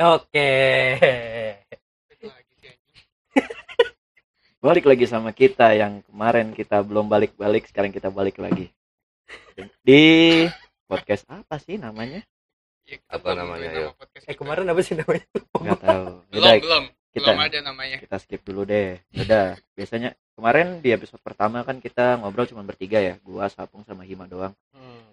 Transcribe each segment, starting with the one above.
Oke. Balik lagi sama kita yang kemarin kita belum balik-balik, sekarang kita balik lagi. Di podcast apa sih namanya? Ya, Apa namanya, nama podcast Eh kemarin apa sih namanya? Nggak tahu. belum belum kita belum ada namanya kita skip dulu deh. Udah, biasanya kemarin di episode pertama kan kita ngobrol cuma bertiga ya, gua, Sapung sama Hima doang.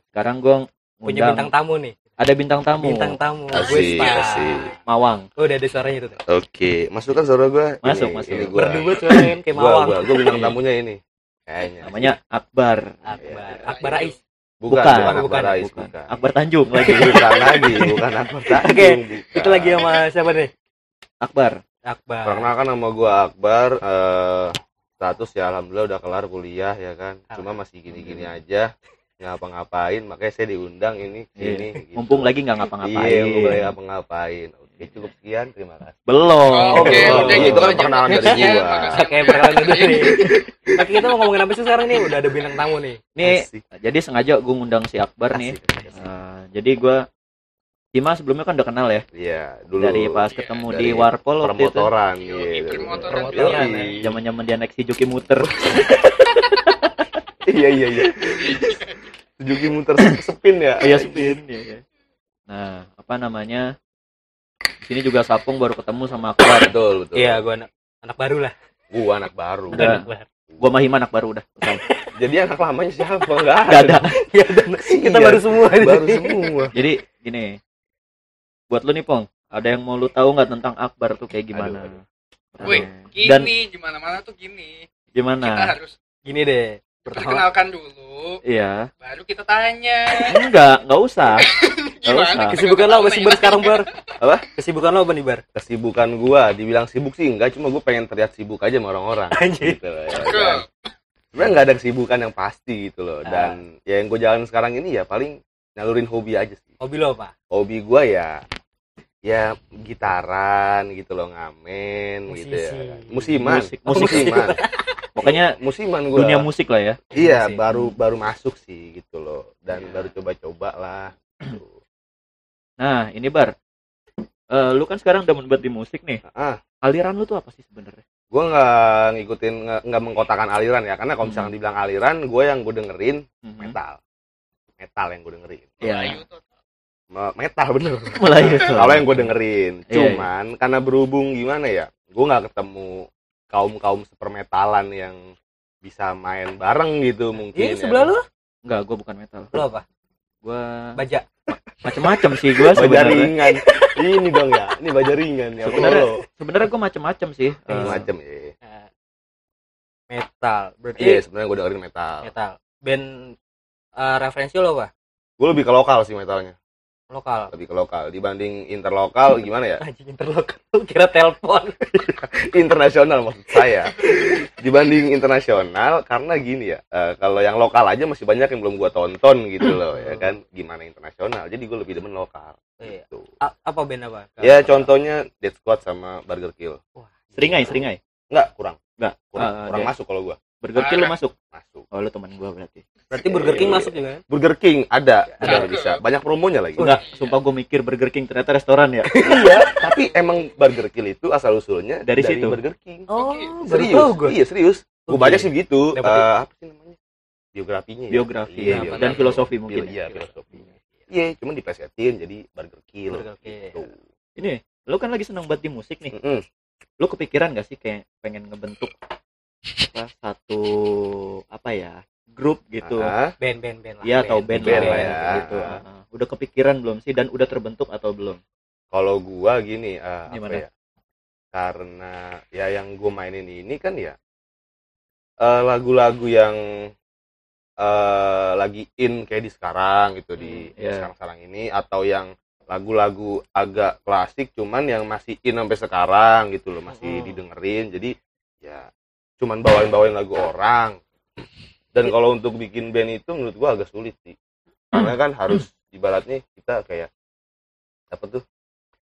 Sekarang gua Punya bintang tamu nih. ada bintang tamu, Bintang tamu. Asik, Gue asik. Mawang. Oh, udah ada suaranya itu. tuh. Oke, masukkan suara gua. Masuk, Ini, masuk. Ini gua. Berdua suaranya kayak mawang. gua, gua bintang tamunya ini. Kayaknya. Namanya Akbar. Akbar. Iya. Akbar Rais. Bukan, Bukan, bukan, bukan, Akbar Rais, Bukan. bukan. Akbar Tanjung lagi. Bukan lagi, bukan Akbar Tanjung. Oke, bukan. Itu lagi sama siapa nih? Akbar. Akbar. Perkenalkan nama gua Akbar. eh status ya alhamdulillah udah kelar kuliah ya kan. Cuma masih gini-gini aja. Ngapa-ngapain, makanya saya diundang ini Iya. sini. gitu. Mumpung lagi nggak ngapa-ngapain. Iya, mumpung lagi ngapa-ngapain. Oke, cukup sekian. Terima kasih. Belum. Oh, oke, Belum. udah Itu gitu kan perkenalan dari Iya, gua. Oke, perkenalan nih. Oke, kita mau ngomongin apa sih sekarang nih? Udah ada bintang tamu nih. Nih, Asik. jadi sengaja gue ngundang si Akbar nih. Asik, asik. Eh, jadi gue Hima sebelumnya kan udah kenal ya Iya, dulu dari pas Iya, ketemu dari di Warpol waktu itu. permotoran iya, dari permotoran Permotoran Yoi. ya. Zaman-zaman dia naik si Juki muter. iya iya iya Suzuki muter sepin ya Iya spin ya. ya. Nah, apa namanya? Di sini juga Sapung baru ketemu sama Akbar. betul betul Iya, gua anak anak baru lah. gua anak baru Udah. Anak baru. Gua Hima anak baru udah. Jadi anak lamanya siapa nggak Nggak ada. Nggak ada. Kita Iya, baru semua. di baru semua Jadi gini. Buat lu nih, Pong. Ada yang mau lu tahu nggak tentang Akbar tuh kayak gimana? Aduh, Wih, Nah, Dan gini gimana mana tuh gini kita gimana? harus Gini deh. Pertama, perkenalkan dulu Iya. baru kita tanya Enggak, enggak usah. gimana usah. kesibukan lo apa sih nih? Bar sekarang, Bar? Apa? Kesibukan lo apa nih, Bar? kesibukan gua dibilang sibuk sih enggak cuma gua pengen terlihat sibuk aja sama orang-orang Anjir. gitu loh, ya kan. sebenarnya nggak ada kesibukan yang pasti gitu loh Ah. dan ya yang gue jalan sekarang ini ya paling nyalurin hobi aja sih Hobi lo apa? hobi gua ya ya gitaran gitu loh ngamen gitu ya Musisi. musiman Musik- Oh, musik. musiman Pokoknya musiman gua dunia musik lah ya. iya musik. baru baru masuk sih gitu loh dan Iya. baru coba-coba lah gitu. Nah, ini Bar. Eh, lu kan sekarang udah menbat di musik nih. ah Aliran lu tuh apa sih sebenarnya? gue nggak ngikutin nggak- mengkotakan aliran ya karena kalau Hmm. misalkan dibilang aliran gue yang gue dengerin Mhm. metal metal yang gue dengerin Iya. Me- metal bener Melayu kalau yang gue dengerin Iya, cuman karena berhubung gimana ya gue nggak ketemu kaum kaum sepermetalan yang bisa main bareng gitu mungkin Ini ya. sebelah lo? Enggak, gua bukan metal. Lo apa? Gua Baja. macem-macem sih gua baja sebenarnya. ringan ini dong ya ini baja ringan ya Sebenarnya-. Sebenarnya gua macem-macem sih. Eh, macam-macam ya Eh, Metal. Berarti iya sebenarnya gue dengerin metal metal. Band eh, referensi lo apa? gue lebih ke lokal sih metalnya Lokal. lebih ke lokal dibanding interlokal gimana ya Anjing interlokal. Kira telepon. internasional maksud saya dibanding internasional karena gini ya eh, kalau yang lokal aja masih banyak yang belum gua tonton gitu loh ya kan gimana internasional jadi gue lebih demen lokal Iya. gitu. A- apa band apa? ya contohnya Dead Squad sama Burger Kill Seringai, seringai. enggak kurang Enggak. kurang, Ah, kurang masuk kalau gua Burger Kill lu masuk. masuk Oh, lu teman gua berarti. Berarti Burger King masuk juga kan? Burger King ada ada Ada. bisa banyak promonya lagi Enggak, sumpah gua mikir Burger King ternyata restoran ya. iya tapi emang Burger Kill itu asal usulnya Dari situ? Burger King Oh, serius gue. iya serius Oh, gua baca iya. sih Dapat Eh, apa sih namanya biografinya ya? Biografi Iya, apa, biografi. dan filosofi mungkin. Iya, filosofi. Iya, cuma diplesetin jadi Burger Kill. Burger King. Gitu. Ini, lu kan lagi seneng banget di musik nih. Mm-mm. Lu kepikiran gak sih kayak pengen ngebentuk apa satu apa ya grup gitu? Ah, Band band band lah. Iya atau band, Band lah lah ya, ya. gitu. Ah, Udah kepikiran belum sih dan udah terbentuk atau belum? kalau gua gini, ah, apa ya? Karena ya yang gua mainin ini kan ya eh, lagu-lagu yang eh, lagi in kayak di sekarang gitu di Hmm, iya. sekarang-sekarang ini atau yang lagu-lagu agak klasik cuman yang masih in sampai sekarang gitu loh, masih Hmm. didengerin. Jadi ya cuman bawain-bawain lagu orang. Dan kalau untuk bikin band itu menurut gua agak sulit sih. Karena kan harus ibaratnya kita kayak apa tuh?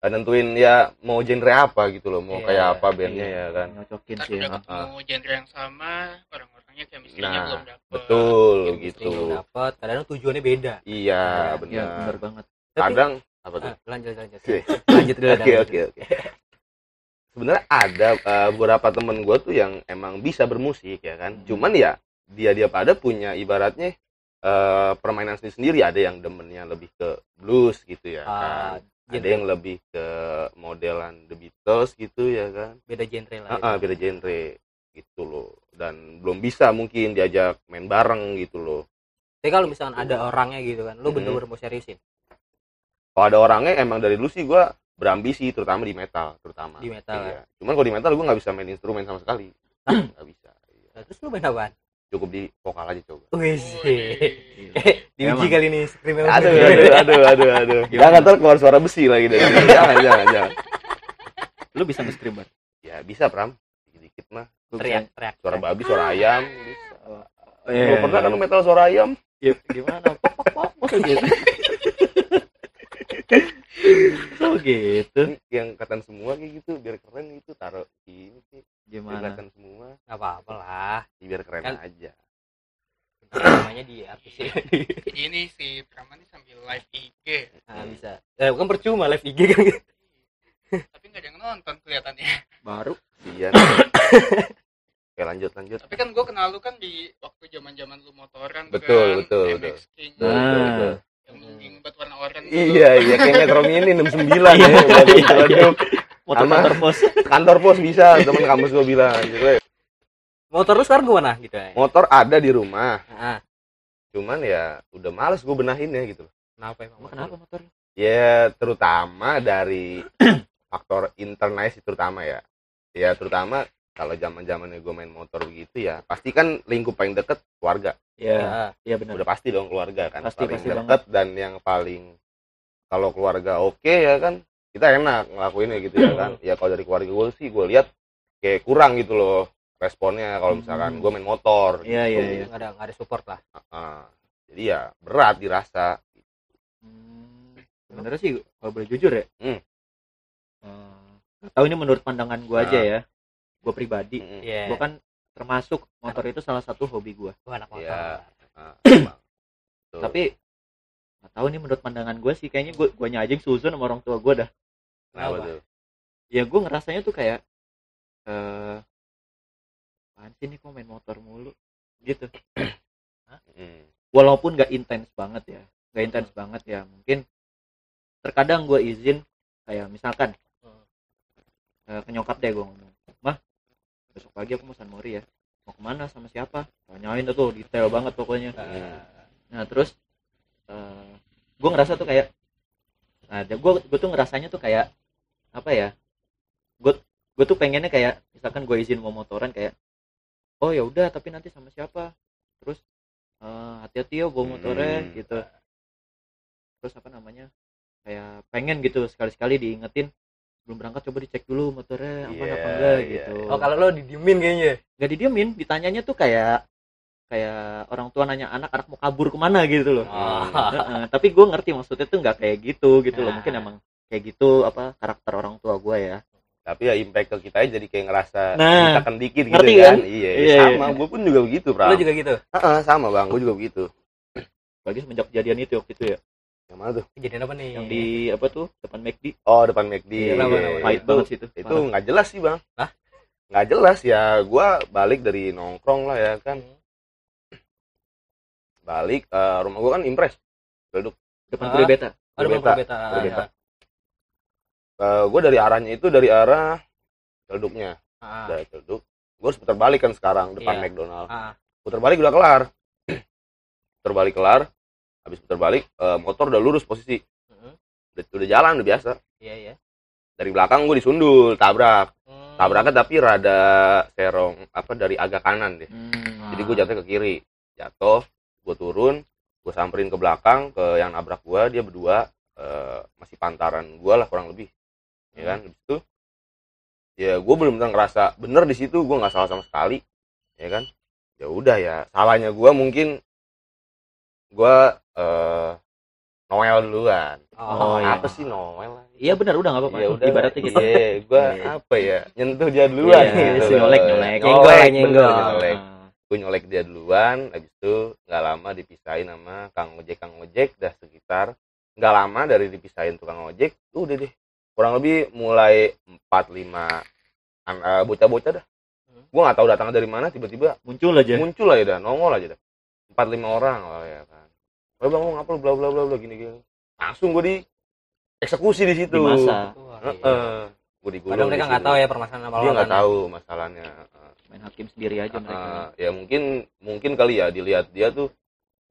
nentuin ya mau genre apa gitu loh, mau Iya, kayak apa bandnya Iya, ya kan. Nyocokin Ntar sih ya. ketemu genre yang sama orang-orangnya chemistry-nya Nah, belum dapet Betul Chemistry gitu. belum dapat. Kadang tujuannya beda. Iya, Iya, Iya, benar. bener banget. Tapi Kadang apa tuh Ah, lanjut lanjut. Oke. Lanjut dulu. oke oke oke sebenarnya ada eh, beberapa temen gue tuh yang emang bisa bermusik ya kan Hmm. cuman ya dia dia pada punya ibaratnya eh, permainan sendiri sendiri ada yang demennya lebih ke blues gitu ya Ah, kan ada yang lebih ke modelan The Beatles gitu ya kan beda genre lah. Ah, gitu. ah, beda genre gitu loh dan belum bisa mungkin diajak main bareng gitu loh Tapi kalau misalkan ada orangnya gitu kan, lu Hmm. bener-bener mau seriusin kalau ada orangnya emang dari dulu sih gue berambisi terutama di metal terutama di metal. ya. iya. cuman kalau di metal gue nggak bisa main instrumen sama sekali nggak bisa iya. Nah, terus lu main apaan? cukup di vokal aja coba Wih, Gila. diuji Emang. kali ini screamnya. aduh aduh aduh aduh aduh jangan ntar keluar suara besi lagi dari sini. jangan jangan jangan Lu bisa nge-stream, Bar? ya bisa pram dikit dikit mah Lu teriak, teriak. suara babi suara ayam bisa Oh, Lu iya, pernah iya. kan lu metal suara ayam Ya, gimana? Pok, gitu. Oh gitu. Ini yang kelihatan semua kayak gitu biar keren gitu taruh di ini sih Gimana? kelihatan semua Nggak apa-apa lah. biar keren Kan- aja Namanya dia artis sih. Ini si Prama nih sambil live IG. Nah, bisa. Eh, bukan percuma live IG kan. Tapi nggak ada yang nonton kelihatannya. Baru. iya oke lanjut lanjut Tapi kan gue kenal lu kan di waktu zaman zaman lu motoran Betul, kan. betul, MX betul. King. Betul, betul, Nah. betul. Yang buat warna oranye. iya iya kayak Metro Mini 69 ya Iya, iya, celetuk. Motor-motor pos. kantor pos bisa temen kampus gue bilang gitu. Motor lu sekarang gimana gitu ya? motor ada di rumah Nah, cuman ya udah males gue benahinnya gitu kenapa emang? Emang kenapa motor? ya terutama dari faktor internal sih terutama ya ya terutama kalau zaman zamannya gue main motor begitu ya pasti kan lingkup paling deket keluarga Ya, Ya. iya benar. udah pasti dong keluarga kan Pasti, paling pasti deket dan yang paling kalau keluarga oke ya kan kita enak ngelakuinnya gitu ya kan ya kalau dari keluarga gue sih gue lihat kayak kurang gitu loh responnya kalau misalkan Hmm. gue main motor Iya, gitu. iya, iya. Nggak ada nggak ada support lah. Ah, jadi ya berat dirasa Hmm, sebenarnya sih kalau boleh jujur ya. Hmm. eh, nggak tahu ini menurut pandangan aja Nah. ya. Gua pribadi. Iya. gua kan termasuk motor itu salah satu hobi gua. Gua anak motor. Iya. Ah, emang. Tuh. Tapi nggak tahu ini menurut pandangan gua sih kayaknya gua guanya aja suzon sama orang tua gua dah. Kenapa tuh? Ya gua ngerasanya tuh kayak eh apaan sih nih kok main motor mulu gitu. Mm. walaupun gak intens banget ya gak intens banget ya mungkin terkadang gue izin kayak misalkan eh, ke nyokap deh gue ngomong besok pagi aku mau San Mori ya. Mau ke mana sama siapa? Tanyain tuh detail banget pokoknya. Hmm. nah terus eh gue ngerasa tuh kayak nah gue gue tuh ngerasanya tuh kayak apa ya gue gue tuh pengennya kayak misalkan gue izin mau motoran kayak oh ya udah tapi nanti sama siapa? Terus eh, hati-hati ya bawa motornya Hmm. gitu. Terus apa namanya kayak pengen gitu sekali-sekali diingetin belum berangkat coba dicek dulu motornya aman Iya, apa enggak iya, gitu iya. Oh, kalau lo didiemin kayaknya. nggak didiemin ditanyanya tuh kayak kayak orang tua nanya anak anak mau kabur ke mana gitu loh Oh. Heeh, tapi gue ngerti maksudnya tuh nggak kayak gitu gitu loh Nah. mungkin emang kayak gitu apa karakter orang tua gue ya Tapi ya impact ke kita aja jadi kayak ngerasa Nah, ditekan dikit gitu ngerti kan. kan? Iya, Iya, sama. iya. Gue pun juga begitu, Bro. Lo juga gitu. sama, Bang. Gue juga begitu. bagi semenjak kejadian itu waktu itu ya Yang mana tuh? Kejadian apa nih? yang di apa tuh depan McD Oh, depan McD. Iya, Iya, iya. pahit itu, banget sih itu nggak jelas sih, Bang. Hah? Nggak jelas ya. Gue balik dari nongkrong lah ya kan. Hmm. Balik eh, rumah gue kan impres. depan Ah. Puri Beta Ada Berbeda. bang beta. Berbeda. gue dari arahnya itu dari arah celduknya. Ah, Dari celduk. Gue harus putar balik kan sekarang depan Iya. McDonald. ah, putar balik udah kelar putar balik kelar habis putar balik eh, motor udah lurus posisi Mhm. udah, udah jalan udah biasa Iya iya. dari belakang gue disundul tabrak Hmm. tabraknya tapi rada serong apa dari agak kanan deh Hmm. jadi gue jatuh ke kiri jatuh gue turun gue samperin ke belakang ke yang nabrak gue dia berdua eh, masih pantaran gue lah kurang lebih ya kan habis itu ya gue belum benar ngerasa bener di situ gue nggak salah sama sekali ya kan ya udah ya salahnya gue mungkin gue eh Noel duluan Oh, iya. apa sih Noel iya benar udah nggak apa-apa ya udah ibaratnya gitu iya gue Iya. apa ya nyentuh dia duluan Iya, gitu si nyolek, nyolek. Nyenggol, nyolek nyenggol. nyolek Ah. gue nyolek dia duluan habis itu nggak lama dipisahin sama kang ojek kang ojek dah sekitar nggak lama dari dipisahin tukang ojek udah deh kurang lebih mulai empat lima eh, bocah-bocah dah Hmm. gue nggak tahu datangnya dari mana tiba-tiba muncul aja muncul aja dah nongol aja dah empat lima orang lah ya kan bang lu ngapa lu? Bla bla bla bla gini gini. Langsung gue di eksekusi di situ. Di masa Heeh. iya. gue digulung Padahal mereka nggak tahu ya permasalahan apa dia nggak tahu masalahnya Heeh. main hakim sendiri aja mereka. Ah, ya mungkin mungkin kali ya dilihat dia tuh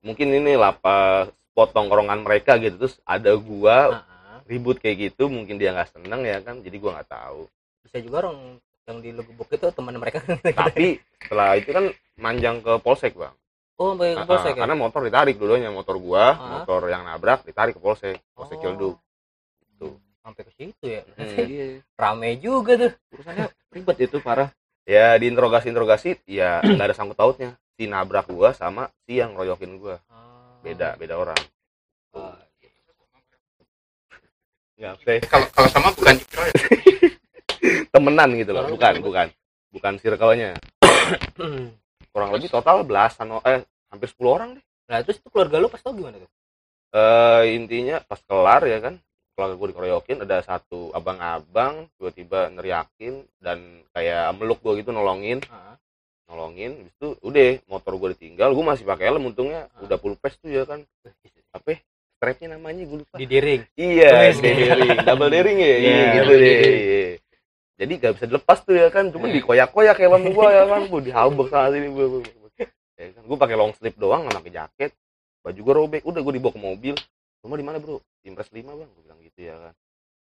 mungkin ini lapas spot tongkrongan mereka gitu. Terus ada gua Heeh. ribut kayak gitu mungkin dia nggak seneng ya kan. Jadi gua nggak tahu. Bisa juga orang yang di Legebuk itu teman mereka. tapi setelah itu kan manjang ke polsek bang oh, sampai ke Ah, polsek ya? karena motor ditarik dulunya motor gua Ah. motor yang nabrak ditarik ke polsek polsek Oh. Ciledug tuh Sampai ke situ ya. Hmm. iya Rame juga tuh. urusannya ribet itu parah ya diinterogasi interogasi ya nggak ada sangkut pautnya si nabrak gua sama si yang royokin gua Ah. beda beda orang Ah, nggak teh kalau kalau sama bukan temenan gitu loh bukan bukan bukan circle-nya kurang lebih total belasan eh hampir 10 orang deh Nah, terus itu keluarga lu pas tau gimana tuh? eh intinya pas kelar ya kan keluarga gue dikeroyokin ada satu abang-abang tiba-tiba neriakin dan kayak meluk gue gitu nolongin Heeh. nolongin habis itu udah motor gue ditinggal gue masih pakai helm untungnya Ah. udah full face tuh ya kan apa ya? strapnya namanya gue lupa Di Diring. iya Wes. daring double daring ya iya Iya, gitu deh iya. Jadi gak bisa dilepas tuh ya kan? Cuma Iya. dikoyak-koyak helm gue ya kan? Gue dihabek sana sini gue ya kan? Gue pakai long sleeve doang nggak pakai jaket. Baju gue robek udah gue dibawa ke mobil. Rumah di mana bro? Impres 5 bang gue bilang gitu ya kan?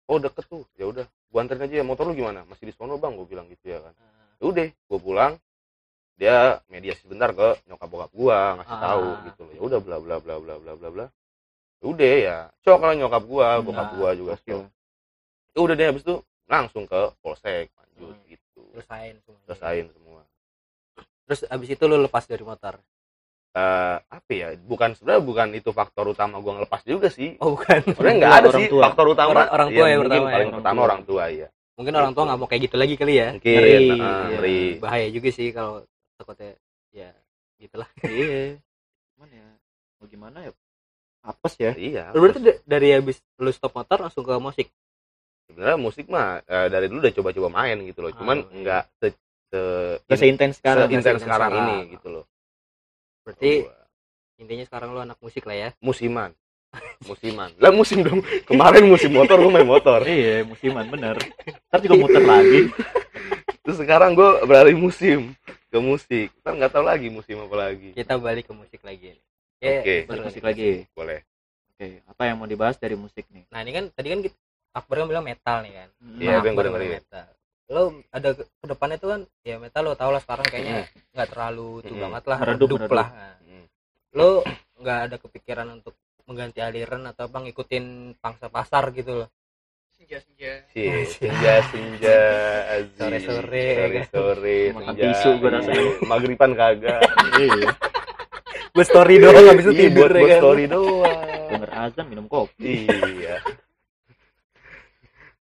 Oh deket tuh. Ya udah gue anterin aja ya. Motor lu gimana? Masih di sono bang gue bilang gitu ya kan? Ya udah gue pulang. Dia mediasi sebentar ke nyokap bokap gua ngasih Ah. tahu gitu loh. Ya udah bla bla bla bla bla bla bla. Ya udah ya. Cok lah nyokap gua bokap Ah, gua juga shock. ya udah deh habis itu langsung ke polsek lanjut Hmm. gitu Selesain semua. selesain semua Terus abis itu lu lepas dari motor. Eh apa ya bukan sebenarnya bukan itu faktor utama gua ngelepas juga sih Oh, bukan. sebenarnya nggak ada Orang sih tua. faktor utama Orang- orang tua Ya, ya mungkin pertama ya, paling orang pertama tua. orang tua ya Mungkin orang tua nggak mau kayak gitu lagi kali ya. mungkin Ngeri, ah, iya. ngeri Bahaya juga sih kalau takutnya ya gitulah. iya cuman ya mau gimana ya apes ya iya Lu berarti da- dari habis lu stop motor langsung ke musik. Sebenarnya musik mah eh, dari dulu udah coba-coba main gitu loh. Cuman Ah, iya. nggak se, se gak seintens sekarang Seintens sekarang sekarang. ini gitu loh. Berarti Gua. intinya sekarang lu anak musik lah ya. musiman. Musiman. Lah musim dong. Kemarin musim motor gue main motor. Iya musiman bener. Ntar juga muter lagi. Terus sekarang gue beralih musim ke musik. Kan nggak tahu lagi musim apa lagi. Kita balik ke musik lagi nih. Ya, Oke. Balik musik lagi. boleh. Oke apa yang mau dibahas dari musik nih? Nah, ini kan tadi kan kita Akbar kan bilang metal nih kan. Iya, Nah, bilang dengerin. metal. Lo ada ke depannya tuh kan ya metal lo tau lah sekarang kayaknya nggak terlalu itu Mm-mm. banget lah redup meredup. lah. Hmm. lo nggak ada kepikiran untuk mengganti aliran atau bang ngikutin pangsa pasar gitu loh. senja senja Si, senja senja aziz. Sore-sore, sore kan. sore Makan senja tisu gua rasanya. maghriban kagak iya Gue story doang habis itu Iya, tidur buat, ya buat kan. story doang denger azan minum kopi iya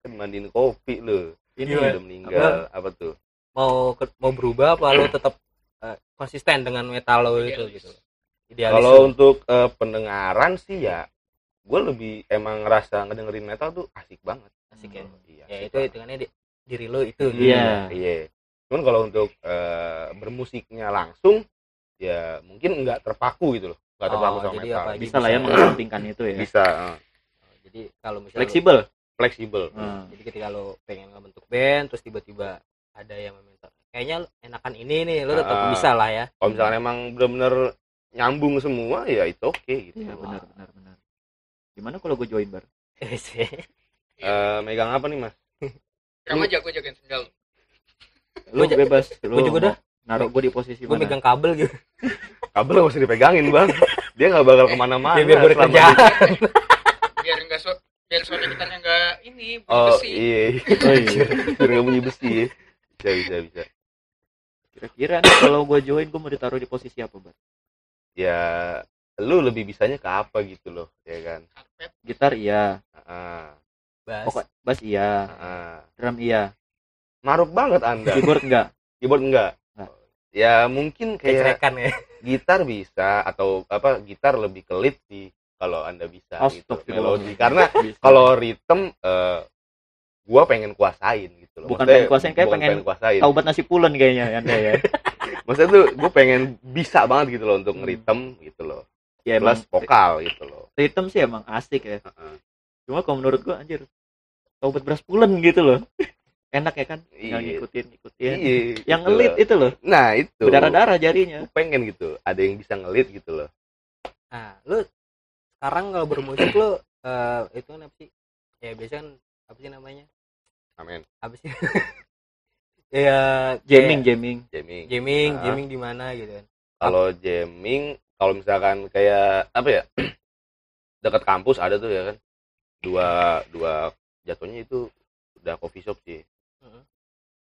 kan mandiin kopi lo ini Gimana? udah meninggal apa tuh Mau ke- mau berubah apa lo tetap eh, konsisten dengan metal lo itu gitu. Idealis kalau lo. untuk eh, pendengaran sih ya gue lebih emang ngerasa ngedengerin metal tuh asik banget asik ya. iya Ya asik itu hitungannya di, diri lo itu. gitu. Iya. iya cuman kalau untuk eh, bermusiknya langsung ya mungkin nggak terpaku gitu loh nggak terpaku Oh, sama jadi metal apa aja bisa lah ya Bisa. mengesampingkan itu ya bisa eh, Jadi kalau misalnya lo- fleksibel fleksibel. Hmm. jadi ketika lo pengen ngebentuk band terus tiba-tiba ada yang meminta kayaknya enakan ini nih lo tetap Ah. bisa lah ya. Kalau misalnya emang bener-bener nyambung semua ya itu oke gitu. Iya benar benar benar. Gimana kalau gue join bar? Eh, megang apa nih mas? Kamu aja gue jagain sendal. Lu bebas lu juga dah. naruh gue di posisi gue mana? megang kabel gitu. Kabel nggak usah dipegangin bang. Dia nggak bakal ke mana-mana ya biar gue kerjaan biar enggak so biar suara kita enggak ini bunyi Oh besi iya, oh iya biar nggak bunyi besi ya. Bisa bisa bisa. kira-kira nih kalau gue join gue mau ditaruh di posisi apa bar Ya, lu lebih bisanya ke apa gitu loh, ya kan? karpet gitar iya Ah, bas pokok bass iya ah. drum iya Maruk banget anda. keyboard enggak Keyboard enggak? Enggak. Ya mungkin kayak kecerekan ya gitar bisa atau apa gitar lebih ke lead sih. Kalau anda bisa gitu. Melodi. Karena kalau ritme eh, gua pengen kuasain gitu loh. Bukan Maksudnya, pengen kuasain, kayak bukan pengen kuasain. taubat nasi pulen kayaknya anda ya. Maksudnya tuh gue pengen bisa banget gitu loh untuk Hmm. ngeritem gitu loh. Ya plus emang vokal gitu loh. Ritme sih emang asik ya. Heeh. cuma kalau menurut gua anjir taubat beras pulen gitu loh. Enak ya kan? Tinggal Iya. ngikutin ngikutin. Iya, yang gitu ngelit loh. itu loh. Nah itu. Berdarah darah jarinya. Gua pengen gitu. Ada yang bisa ngelit gitu loh. Nah lu sekarang kalau bermusik lu eh, itu kan apa sih? Ya biasanya kan apa sih namanya? Amin. Apa sih? Ya jamming kayak jamming jamming jamming Nah. jamming di mana gitu kan. Kalau jamming kalau misalkan kayak apa ya? Dekat kampus ada tuh ya kan? Dua dua jatuhnya itu udah coffee shop sih. Heeh.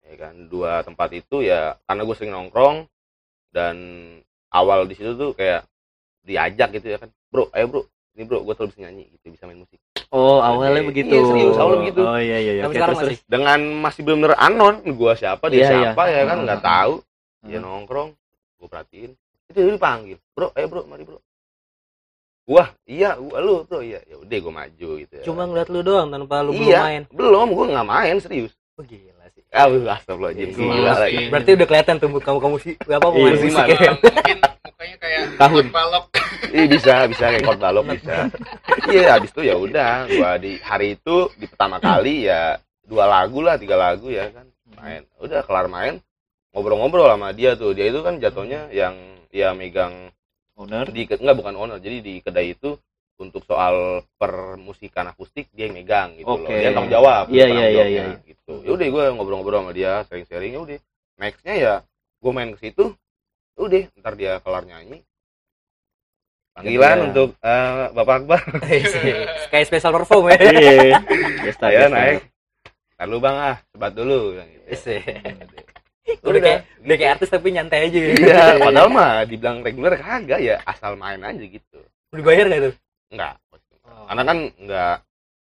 ya kan? Dua tempat itu ya karena gue sering nongkrong dan awal di situ tuh kayak diajak gitu ya kan? Bro ayo bro ini bro gue tuh bisa nyanyi gitu bisa main musik. Oh awalnya Iya, begitu. serius, awalnya begitu. oh iya iya iya. Tapi Oke, sekarang terus, masih. dengan masih benar anon gue siapa dia Iya, iya. siapa ya kan nggak tahu. Terus. dia nongkrong gue perhatiin. Itu dia dipanggil bro ayo bro mari bro. Wah iya gua lu bro. Iya ya udah gue maju gitu. Ya. cuma ngeliat lu doang tanpa lu belum iya main? belum gue nggak main serius. Oh, gila sih. Ah astagfirullahaladzim Gila gila sih. lagi berarti udah kelihatan tuh kamu kamu sih apa mau Iya, main sih, musik Mas. mungkin mukanya kayak Tahun. balok. Ih, bisa bisa kayak balok bisa. Iya habis itu ya udah gua di hari itu di pertama kali ya dua lagu lah tiga lagu ya kan. Main. Udah kelar main ngobrol-ngobrol sama dia tuh. Dia itu kan jatuhnya yang dia megang owner. di enggak bukan owner. Jadi di kedai itu untuk soal permusikan akustik dia yang megang gitu loh. Oke. dia tanggung jawab Iya, iya, iya, jawabnya, iya. gitu. Ya udah gue ngobrol-ngobrol sama dia sharing-sharing ya udah. Nextnya ya gue main ke situ udah. Ntar dia kelar nyanyi. Panggilan Iya. untuk eh, bapak Akbar. Kayak special perform ya. Iya. Gesta. naik. Lalu bang ah sebat dulu. Bilang gitu. Iya. Udah. udah kayak udah. kayak artis tapi nyantai aja. Gitu. iya. padahal mah dibilang reguler kagak ya asal main aja gitu. Dibayar nggak tuh? Enggak Oh, karena kan enggak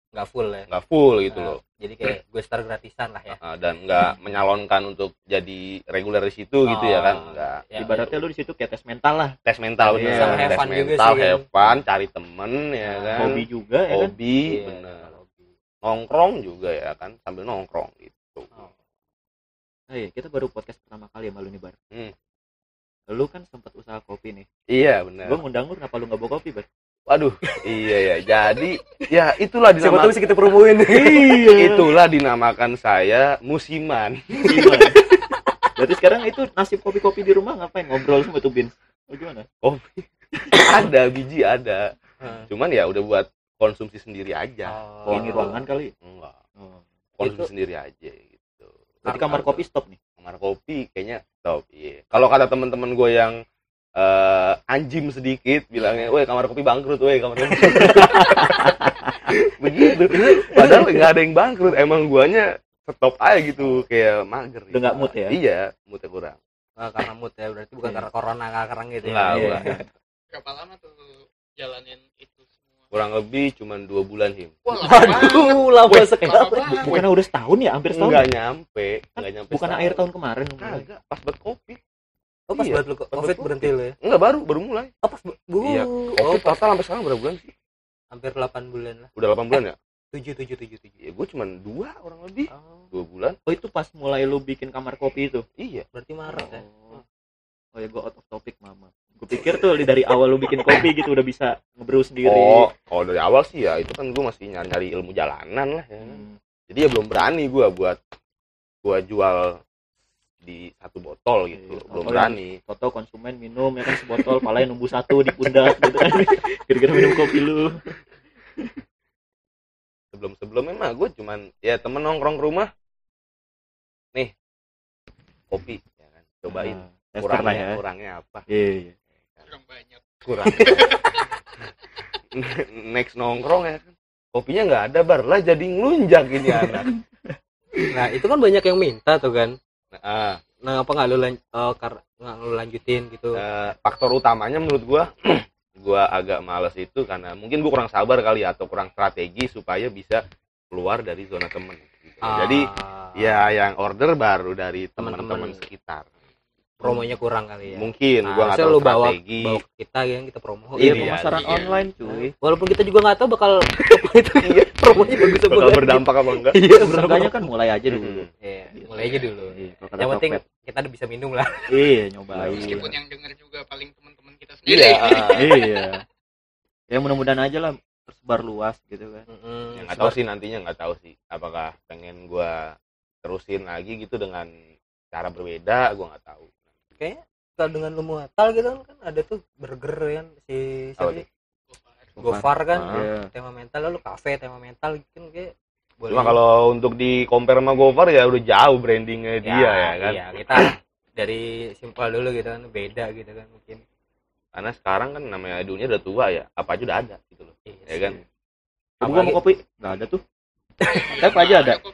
nggak full ya enggak full gitu Nah, loh jadi kayak gue star gratisan lah ya Uh, dan nggak menyalonkan untuk jadi reguler di situ gitu ya kan Oh, nggak ya, ibaratnya lu di situ kayak tes mental lah tes mental Iya. bener Sama tes fun juga mental sih, kan. have fun cari temen ya Nah, kan hobi juga ya kan hobi Iya, bener hobi. nongkrong juga ya kan sambil nongkrong gitu Oh. Oh iya, kita baru podcast pertama kali sama lu nih, Bar. Hmm. Lu kan sempat usaha kopi nih. iya bener Gua ngundang lu kenapa lu nggak bawa kopi, Bar? Waduh iya ya jadi ya itulah siapa tahu dinamakan bisa kita promoin Iya. itulah dinamakan saya musiman Gimana? Berarti sekarang itu nasib kopi-kopi di rumah ngapain? Ngobrol sama tuh Bin. Oh gimana? ada biji ada Heeh. cuman ya udah buat konsumsi sendiri aja Oh, ini ruangan kali. enggak Oh. konsumsi Itu- sendiri aja gitu Berarti kamar kopi stop nih. kamar kopi kayaknya top iya kalau kata teman-teman gue yang eh, anjim sedikit bilangnya weh kamar kopi bangkrut weh kamar kopi begitu padahal nggak ada yang bangkrut emang guanya stop aja gitu kayak mager Udah nggak mood ya? iya moodnya kurang Nggak karena mood ya berarti bukan karena corona karena gitu ya Nggak, Iya. bukan. berapa lama tuh jalanin itu semua kurang lebih cuma dua bulan him wah waduh lama sekali Bukannya udah setahun ya? Hampir setahun. nggak nyampe nggak nyampe Bukan setahun. akhir tahun kemarin. kagak pas buat kopi oh pas Iya, buat lu pas covid berhenti lu ya? enggak baru baru mulai. Oh pas bu- Iya. oh kopi total sampai sekarang berapa bulan sih? Hampir 8 bulan lah. Udah 8 bulan ya? Tujuh tujuh tujuh tujuh. Ya gue cuma dua orang lebih. Oh, dua bulan. Oh itu pas mulai lu bikin kamar kopi itu. iya. Berarti maret ya? Oh. Oh ya gue out of topic mama. Gue pikir tuh dari awal lu bikin kopi gitu udah bisa ngebrew sendiri. Oh, kalau dari awal sih ya. Itu kan gue masih nyari, nyari ilmu jalanan lah ya. Hmm. Jadi ya belum berani gue buat gua jual di satu botol gitu, Iya, belum berani. Toto konsumen minum ya kan sebotol palanya numbu satu di pundak gitu kan. Gara-gara minum kopi lu. Sebelum sebelumnya mah gue cuman ya temen nongkrong ke rumah, nih kopi, ya kan, cobain. Nah, kurangnya, ya. kurangnya apa? Iya, iya. kurang banyak Kurang. Next nongkrong ya kan, kopinya nggak ada bar lah jadi ngelunjak ini anak. nah itu kan banyak yang minta tuh kan Nah, nah apa nggak lu lan kar- lu lanjutin gitu eh, faktor utamanya menurut gua gua agak males itu karena mungkin gua kurang sabar kali ya, atau kurang strategi supaya bisa keluar dari zona temen gitu. Ah. jadi ya yang order baru dari teman-teman sekitar promonya kurang kali ya. Mungkin Nah, gua nggak tahu lu bawa strategi. bawa ke kita yang kita promo. Iya Iya, pemasaran iya. online. cuy. Walaupun kita juga nggak tahu bakal itu promonya bagus apa bakal berdampak apa enggak? Iya seenggaknya kan mulai aja dulu. Iya, mulai aja dulu. Iya, yang penting kita udah bisa minum lah. Iya nyobain. Meskipun yang denger juga paling teman-teman kita sendiri. Iya iya. Ya mudah-mudahan aja lah tersebar luas gitu kan. Mm-mm. Ya, nggak tahu sih nantinya nggak tahu sih. Apakah pengen gua terusin lagi gitu dengan cara berbeda gua nggak tahu kayaknya kalau dengan lu muatal gitu kan, kan ada tuh burger kan si siapa Apa sih? Gofar. Kan Ah. Iya. tema mental lalu kafe tema mental kan kayak boleh cuma kalau untuk di compare sama Gofar ya udah jauh brandingnya dia ya, kan. iya kita dari simpel dulu gitu kan beda gitu kan mungkin. Karena sekarang kan namanya dunia udah tua ya apa aja udah ada gitu loh Iya ya kan? Coba gua mau kopi? Nggak ada tuh. Apa aja ada? Kok.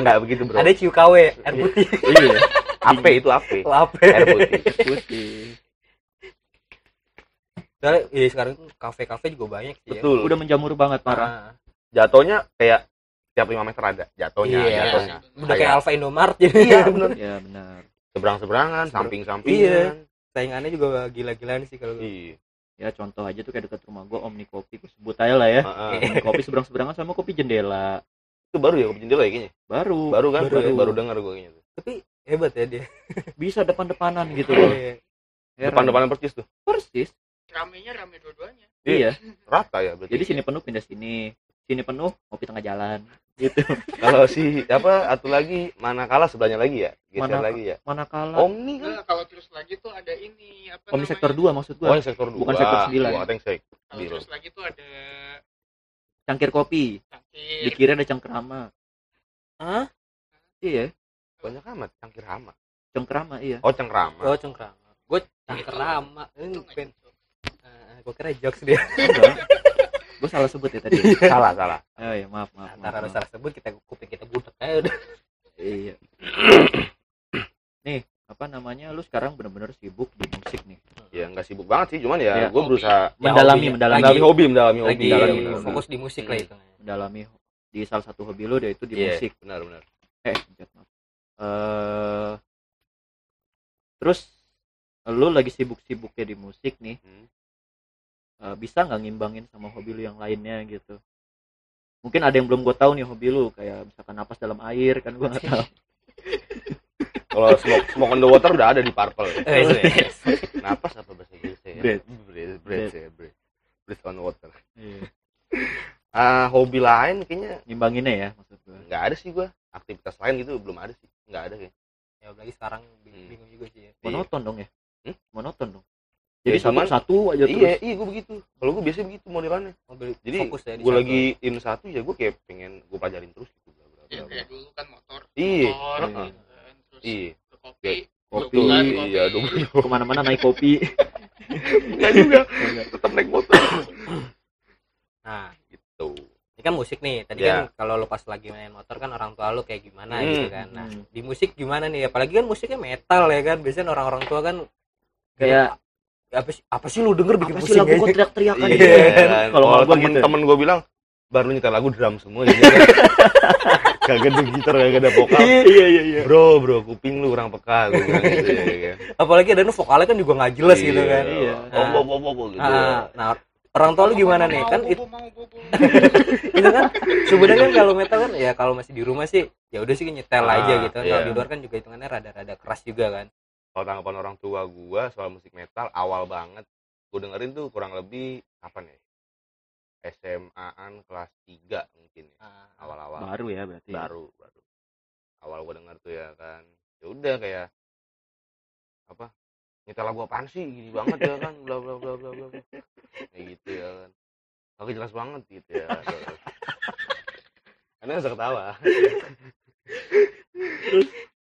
nggak begitu bro. Ada ciu KW air putih. Iya AP itu AP lape. Air putih putih. Soalnya iya sekarang tuh kafe-kafe juga banyak sih betul. Udah menjamur banget ya. parah. Ah, jatuhnya kayak tiap 5 meter ada jatuhnya Iya. jatuhnya. Udah kayak Kayak- Alfa Indomart jadi iya bener. Ya benar seberang seberangan Seberang- samping sampingan Iya. saingannya juga gila-gilaan sih kalau iya. Ya contoh aja tuh kayak dekat rumah gua Omni Kopi. Gua sebut aja lah ya. Heeh. Omni Kopi seberang seberangan sama kopi jendela. Itu baru ya kopi jendela ya kayaknya? Baru. Baru kan? Baru. Baru, ya. baru dengar gue kayaknya tuh. Tapi hebat ya dia. Bisa depan-depanan gitu loh. Iya. Heran. depan depanan persis tuh. Persis. Ramenya rame dua-duanya. Iya. Rata ya berarti. Jadi sini penuh pindah sini. Sini penuh kopi tengah jalan. Gitu. Kalau si apa atau lagi manakala sebelahnya lagi ya? Geser Manakala. lagi ya? manakala omni kan? Nah, kalau terus lagi tuh ada ini apa Omni namanya? sektor 2 maksud oh gua yang sektor dua. Bukan sektor sembilan. Sektor Kalau Biru. terus lagi tuh ada cangkir kopi. Di cangkir. kiri ada cengkerama Hah? iya banyak amat cangkir hama cengkerama iya. Oh cengkrama. Oh cengkrama. Gue cangkrama pen gue kira jokes dia. Gue salah sebut ya tadi salah salah. Oh iya maaf maaf, lu maaf. salah sebut kita kuping kita budek aja udah. Iya. Nih apa namanya lu sekarang bener-bener sibuk di musik nih? Ya nggak sibuk banget sih cuman ya Iya. gue berusaha Ya, mendalami hobinya. mendalami. Mendalami hobi mendalami hobi lagi mendalami, benar. fokus di musik lah itu mendalami di salah satu hobi lu yaitu di Iya, musik. benar benar. Eh pencet maaf. Eh, terus lu lagi sibuk-sibuknya di musik nih Hmm. eh, bisa nggak ngimbangin sama hobi lu yang lainnya gitu mungkin ada yang belum gue tahu nih hobi lu kayak misalkan napas dalam air kan gue nggak tahu kalau smoke smoke on the water udah ada di purple ya. Eh, ya. napas apa bahasa Inggrisnya ya Breath. breath breath ya breath breath on water Iya. ah hobi lain kayaknya ngimbanginnya ya maksud gue nggak ada sih gua aktivitas lain gitu belum ada sih nggak ada kayak ya apalagi sekarang bing- Hmm. bingung juga sih ya. Monoton dong ya? Hmm? monoton dong. Ya, jadi satu cuman- satu aja terus. iya iya gue begitu. Kalau gue biasanya begitu modelannya. Mobil jadi fokus ya di gue lagi in satu ya gue kayak pengen gue pelajarin terus gitu bla, bla, Ya, bla, kayak dulu kan motor Iya. motor gitu kan. terus iya. kopi kopi Dobulan, iya dong ke mana-mana naik kopi. Nggak juga. Tetap naik motor. Nah gitu kan musik nih tadi Ya. kan kalau lu pas lagi main motor kan orang tua lu kayak gimana Hmm. gitu kan. Nah Hmm. di musik gimana nih? Apalagi kan musiknya metal ya kan. Biasanya orang-orang tua kan kayak apa sih apa sih lu denger bikin apa sih lagu gue teriak-teriakan iya gitu kan? kalau kalau nggak gua gitu temen-temen gue bilang baru nyetel lagu drum semua gitu kagak ada gitar kagak ada vokal. Iya iya iya bro bro kuping lu kurang peka gue bilang gitu ya kan apalagi ada nu vokalnya kan juga nggak jelas gitu kan. Iya. oh, oh, oh, oh, oh, gitu Ah, nah orang tua lu gimana nih? Kan itu kan sebenarnya kan kalau metal kan ya kalau masih di rumah sih ya udah sih nyetel Ah, aja gitu. Kalau iya. di luar kan juga hitungannya rada-rada keras juga kan. Kalau tanggapan orang tua gue soal musik metal awal banget. Gue dengerin tuh kurang lebih kapan ya SMA-an kelas 3 mungkin ya Ah, awal-awal. Baru ya berarti baru baru. Awal gue denger tuh ya kan. Ya udah kayak apa nyetel lagu apaan sih? Gini banget ya kan bla bla bla bla bla bla. kayak gitu ya kan. Kagak jelas banget gitu ya. Karena bisa ketawa.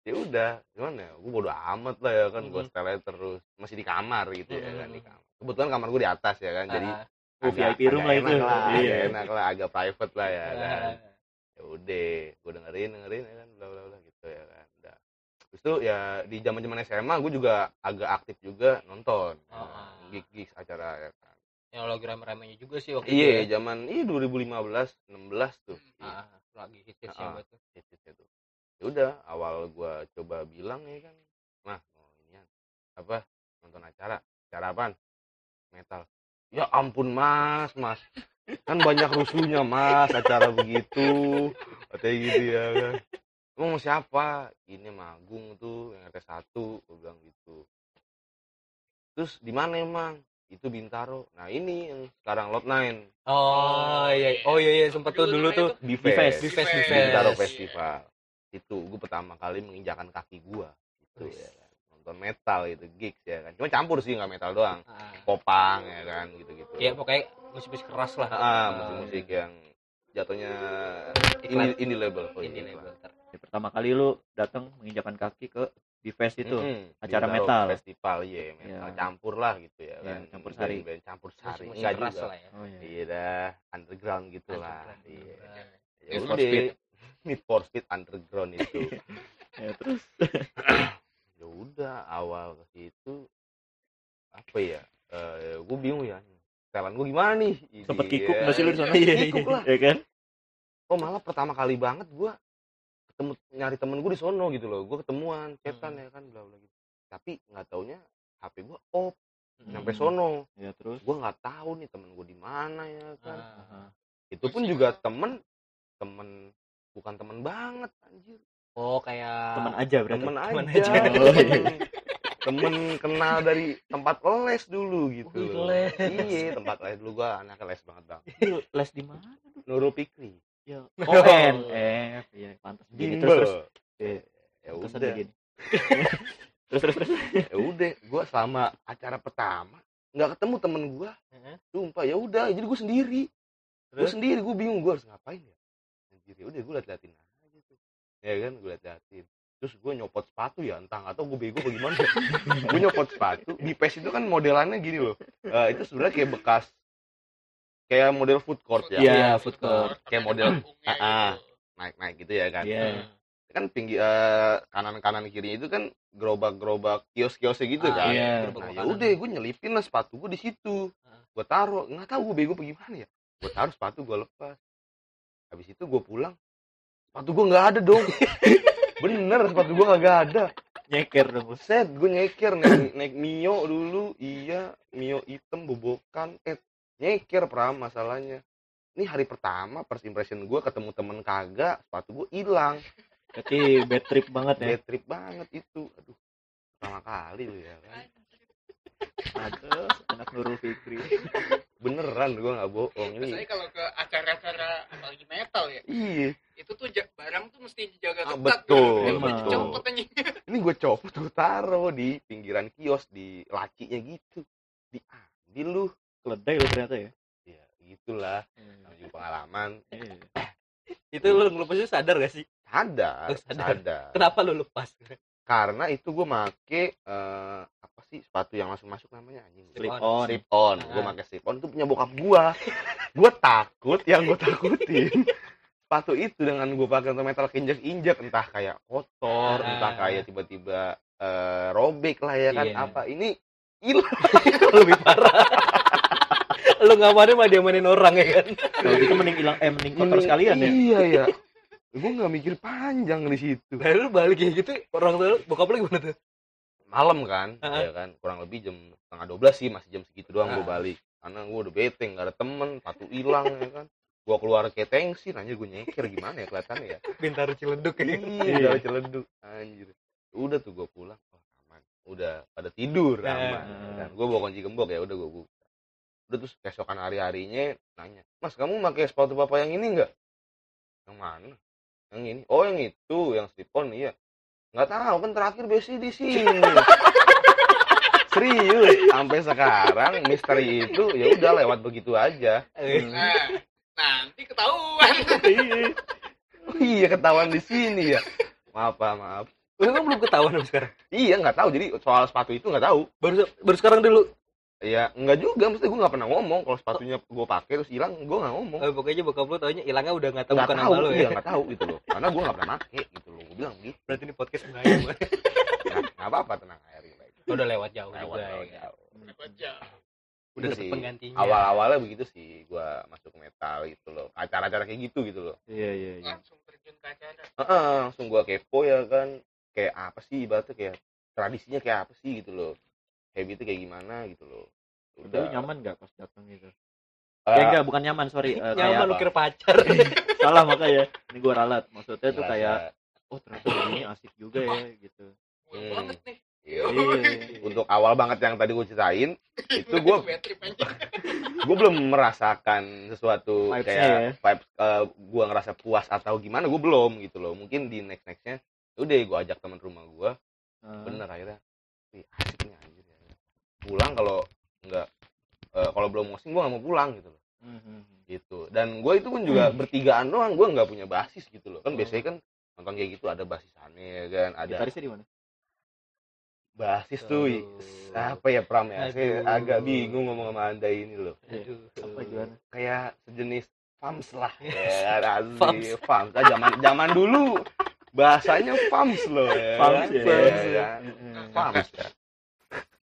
Ya udah gimana ya? Gue bodo amat lah ya kan gue setelnya terus. Masih di kamar gitu ya kan di kamar. Kebetulan kamar gue di atas ya kan jadi ah, Oh, VIP room lah itu. enak lah, Iya. agak enak lah agak private lah ya kan. Ah, ya udah gue dengerin dengerin ya kan bla bla bla gitu ya kan ya di zaman zaman SMA gue juga agak aktif juga nonton Ah. gig gig acara ya kan yang lagi rame-ramenya juga sih waktu iya itu ya. zaman iya 2015 16 tuh Ah, lagi hits hits Ah. buat tuh. hits-hitsnya tuh ya udah awal gue coba bilang ya kan nah apa nonton acara acara apaan metal ya ampun mas mas kan banyak rusuhnya mas acara begitu katanya gitu ya kan emang mau siapa? Ini magung tuh yang RT satu gue bilang gitu. Terus di mana emang? Itu Bintaro. Nah ini yang sekarang Lot 9 oh iya oh iya iya sempet tuh dulu tuh. di Di Fest. di fest di Bintaro Festival. Itu gue pertama kali menginjakan kaki gua. Gitu Wis. ya kan nonton metal itu gigs ya kan. Cuma campur sih nggak metal doang. Ah. popang ya kan gitu gitu ya pokoknya musik-musik keras lah. Ah musik-musik yang jatuhnya ini ini label oh, ini ini label Ya, pertama kali lu datang menginjakan kaki ke di fest itu Mm-mm. acara metal. festival iya metal Iya. campur lah gitu ya Iya, kan campur sari. Band-band campur sari enggak juga lah ya oh iya iya dah underground gitu lah iya ya Need for Speed. Need for Speed underground itu Ya, terus ya udah awal ke situ apa ya eh gue bingung ya setelan gue gimana nih sempet Iya. kikuk nggak sih lu di sana Kikuk lah. ya kan oh malah pertama kali banget gue ketemu nyari temen gue di sono gitu loh gue ketemuan cetan Hmm. ya kan bla bla gitu tapi nggak taunya hp gue off sampai Hmm. sono ya terus gue nggak tahu nih temen gue di mana ya kan Ah. Aha. itu pun juga temen temen bukan temen banget anjir oh kayak teman aja berarti temen temen aja, aja. Oh, iya. temen, temen kenal dari tempat les dulu gitu les. iya tempat les dulu gua anak les banget bang les di mana Nurul Pikri ya oh NF iya pantas begini. Terus terus. Iya, ya pantasan udah. begini. Terus terus terus. Ya udah gua selama acara pertama nggak ketemu temen gua. Heeh. sumpah ya udah jadi gua sendiri. Gua Terus? sendiri gua bingung gua harus ngapain ya? Anjir ya udah gua liat-liatin aja tuh. Ya kan gua liat-liatin. Terus gua nyopot sepatu ya entah nggak tahu gua bego bagaimana gue nyopot sepatu di PES itu kan modelannya gini loh. Eh, itu sebenarnya kayak bekas kayak model food court ya Iya, Iya, food food court. Kayak model- Ah, ah. gitu. naik naik gitu ya kan Iya. kan pinggir eh, kanan kanan kirinya itu kan gerobak gerobak kios kiosnya gitu Ah, kan iya. gerobak nah ya udah gue nyelipin lah sepatu gue di situ Ah. gue taruh nggak tahu gue bego bagaimana ya gue taruh sepatu gue lepas habis itu gue pulang sepatu gue nggak ada dong bener sepatu gue nggak ada nyeker dong lu. set gue nyeker naik, naik mio dulu iya mio hitam bobokan eh nyeker pram masalahnya. Ini hari pertama first impression gue ketemu temen kagak sepatu gue hilang. Berarti bad trip banget ya? Bad trip banget itu. Aduh pertama kali lu ya kan Aduh, anak Nurul Fikri. Beneran gue nggak bohong ini. Kalau ke acara-acara apalagi metal ya, iya. itu tuh barang tuh mesti dijaga Ah, ketat. betul, boleh betul. dicopot anjing. ini gue copot gue taruh di pinggiran kios di lacinya gitu. Diambil lu keledai lu ternyata ya ya gitulah namanya juga pengalaman Iya. itu lu ngelupasnya sadar gak sih sadar Oh, sadar. sadar kenapa lu lepas karena itu gue make eh, apa sih sepatu yang langsung masuk namanya anjing Slip on. on. slip on gue Ah. pakai slip on itu punya bokap gue gue takut yang gue takutin sepatu itu dengan gue pakai untuk metal injek injek entah kayak kotor Ah. entah kayak tiba-tiba eh, robek lah ya kan Iya. apa ini hilang lebih parah lu ngamanin mah dia mainin orang ya kan? Kalau gitu mending hilang eh mending kotor Mending- sekalian ya? iya ya gue nggak mikir panjang di situ. Nah lu balik kayak gitu orang tua bokap lu gimana tuh? Malam kan Ah. ya kan? Kurang lebih jam setengah dua belas sih masih jam segitu doang gue Ah. balik. Karena gue udah bete nggak ada temen satu hilang ya kan? Gue keluar kayak tensin anjir gue nyeker gimana ya kelihatannya ya? Pintar ciledug ya? Iya udah celeduk anjir. Udah tuh gue pulang oh aman. Udah pada tidur Nah. aman dan gue bawa kunci gembok ya udah gue udah terus keesokan hari harinya nanya mas kamu pakai sepatu papa yang ini enggak yang mana? Yang ini. Oh yang itu yang slipon iya. Nggak tahu kan terakhir besi di sini. Serius sampai sekarang misteri itu ya udah lewat begitu aja. Nah, nanti ketahuan. Iya. oh, iya ketahuan di sini ya. Maaf Pak, maaf. Lu kan belum ketahuan sampai sekarang? Iya nggak tahu. Jadi soal sepatu itu nggak tahu. Baru baru sekarang dulu Iya, enggak juga, mesti gue nggak pernah ngomong kalau sepatunya gue pakai terus hilang, gue nggak ngomong. Eh, pokoknya bokap lu taunya hilangnya udah nggak tahu Nggak bukan tahu, nama lu iya ya nggak tahu gitu loh, karena gue nggak pernah pakai gitu loh, gue bilang gitu. berarti ini podcast. Nah, nggak apa-apa tenang aja, baik. udah lewat jauh Lewat, juga lewat ya jauh. Dapat jam. udah sih, penggantinya Awal-awalnya begitu sih, gue masuk metal gitu loh, acara-acara kayak gitu gitu loh. iya iya iya Langsung terjun ke acara. Heeh, langsung gue kepo ya kan, kayak apa sih ibaratnya kayak tradisinya kayak apa sih gitu loh. Habitnya kayak gimana gitu loh Tapi nyaman gak pas datang gitu? Eh, ya enggak, bukan nyaman, sorry. Eh, nyaman lu kayak kira pacar salah makanya. Ini gua ralat. Maksudnya tuh ngerasa- kayak oh ternyata ini asik juga ya gitu. Hmm. banget nih iya. Iya. untuk awal banget yang tadi gue ceritain itu gue gue belum merasakan sesuatu Vibes-nya kayak ya. vibes gue ngerasa puas atau gimana gue belum gitu loh mungkin di next nextnya udah gue ajak teman rumah gue Eh, bener akhirnya Wih, asik nih ya. Pulang kalau nggak eh, kalau belum mosing gue nggak mau pulang gitu loh mhm. gitu dan gue itu pun juga bertigaan doang gue nggak punya basis gitu loh kan biasanya kan nonton kayak gitu ada basisannya ya kan ada Gitarisnya di mana? basis tuh Aduh. apa ya pram ya saya Aduh. agak bingung ngomong sama anda ini loh Aduh. Apa gimana? kayak sejenis fams lah ya Fams. asli fams Ah, zaman zaman dulu bahasanya fams loh ya Fams kan? ya. Ya. Heeh. fams ya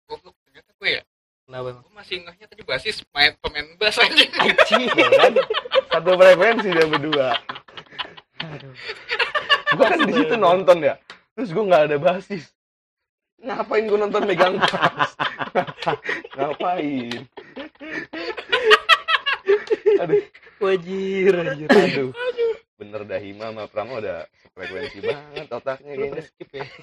Goblok ternyata gue ya. Kenapa emang Gue masih ngehnya tadi basis main pemain bass anjing. anjing Ya kan? satu frekuensi dia berdua. Gua kan di situ nonton ya. Terus gua nggak ada basis. Ngapain gua nonton megang fams ngapain? Aduh. Wajir anjir aduh bener dah Hima sama Prama udah frekuensi banget otaknya lu kayaknya. skip ya?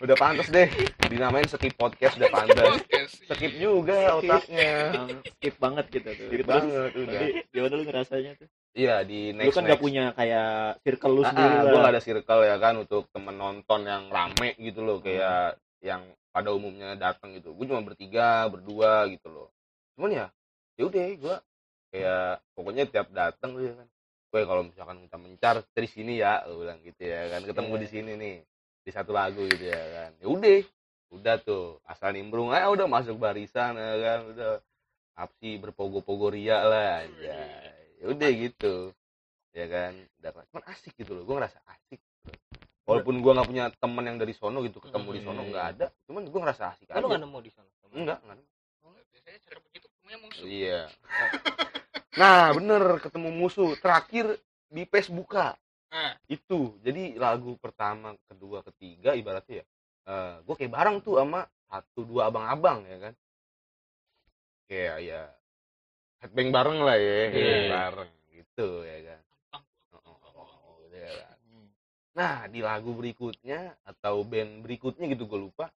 Udah pantas deh dinamain skip podcast udah pantas. Yes. skip juga otaknya. Emang skip banget gitu tuh. skip Terus, banget udah. Gimana lu ngerasanya tuh? iya di Lu next kan gak punya kayak circle lu sendiri ah, lah. gue gak ada circle ya kan untuk temen nonton yang rame gitu loh kayak yang pada umumnya datang gitu. Gue cuma bertiga berdua gitu loh. Cuman ya ya udah gue kayak pokoknya tiap datang tuh ya kan gue kalau misalkan kita mencar dari sini ya gue bilang gitu ya kan. Ketemu Iya. di sini nih di satu lagu gitu ya kan. Ya udah udah tuh asal nimbrung aja udah masuk barisan ya kan udah. Apsi berpogo-pogo ria lah aja ya udah gitu ya kan. Udah cuman asik gitu loh gue ngerasa asik. Gitu. walaupun gue nggak punya teman yang dari sono gitu ketemu di sono Hmm. nggak ada cuman gue ngerasa asik kan lu nggak nemu di sana enggak enggak Biasanya cara begitu semuanya musuh. iya nah bener ketemu musuh. Terakhir di PES buka. Nah, itu jadi lagu pertama kedua ketiga ibaratnya ya eh gue kayak bareng tuh sama satu dua abang-abang ya kan? Kayak ya headbang bareng lah ya headbang Iya. bareng gitu ya kan? Oh, oh, oh, gitu ya kan. nah di lagu berikutnya atau band berikutnya gitu gue lupa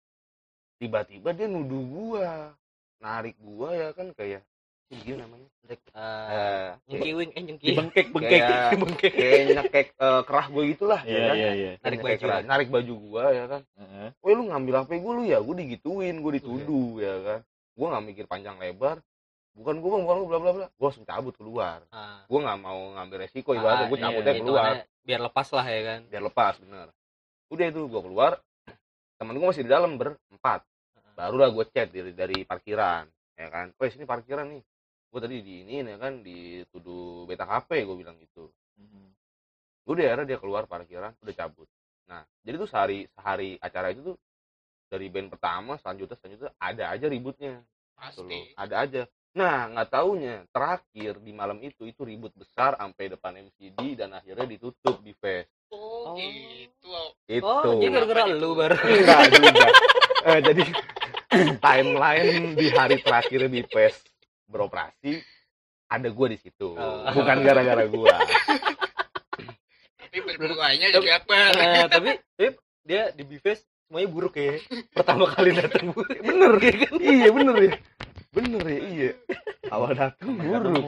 tiba-tiba dia nuduh gua. Narik gua ya kan kayak ini gimana namanya Narik, Eh, eh, nyengkiwing eh Dibengkek, bengkek. kayak bengkek kayak nyekek eh, kerah gue gitulah Iya, ya kan iya, iya. Narik Nyekek baju kerah. ya? narik baju gua ya kan Heeh. Weh lu ngambil HP gue lu ya, gue digituin, gue dituduh ya kan. Gue nggak mikir panjang lebar. Bukan gue bang, bukan lu bla bla bla. Gue langsung cabut keluar. Ah. Gue nggak mau ngambil resiko ibaratnya, gue Ah, cabutnya iya, keluar biar lepas lah ya kan biar lepas bener. Udah itu gue keluar, temen gue masih di dalam berempat. Barulah gue chat dari dari parkiran, ya kan. Weh sini parkiran nih. Gue tadi di ini ya kan dituduh beta KP gue bilang gitu. Mhm. udah akhirnya dia keluar parkiran udah cabut nah jadi tuh sehari sehari acara itu tuh dari band pertama selanjutnya selanjutnya ada aja ributnya gitu pasti. ada aja nah nggak taunya terakhir di malam itu itu ribut besar sampai depan MCD dan akhirnya ditutup di face Oh, Oh. gitu. itu oh jadi gara-gara lu baru enggak juga Eh, jadi timeline di hari terakhir di face beroperasi ada gua di situ. Oh. bukan gara-gara gua. Tapi bermulanya jadi apa? Eh, tapi tapi dia di Bifes semuanya buruk ya. Pertama kali datang buruk bener ya kan? Iya bener ya. Bener ya iya. Awal datang buruk.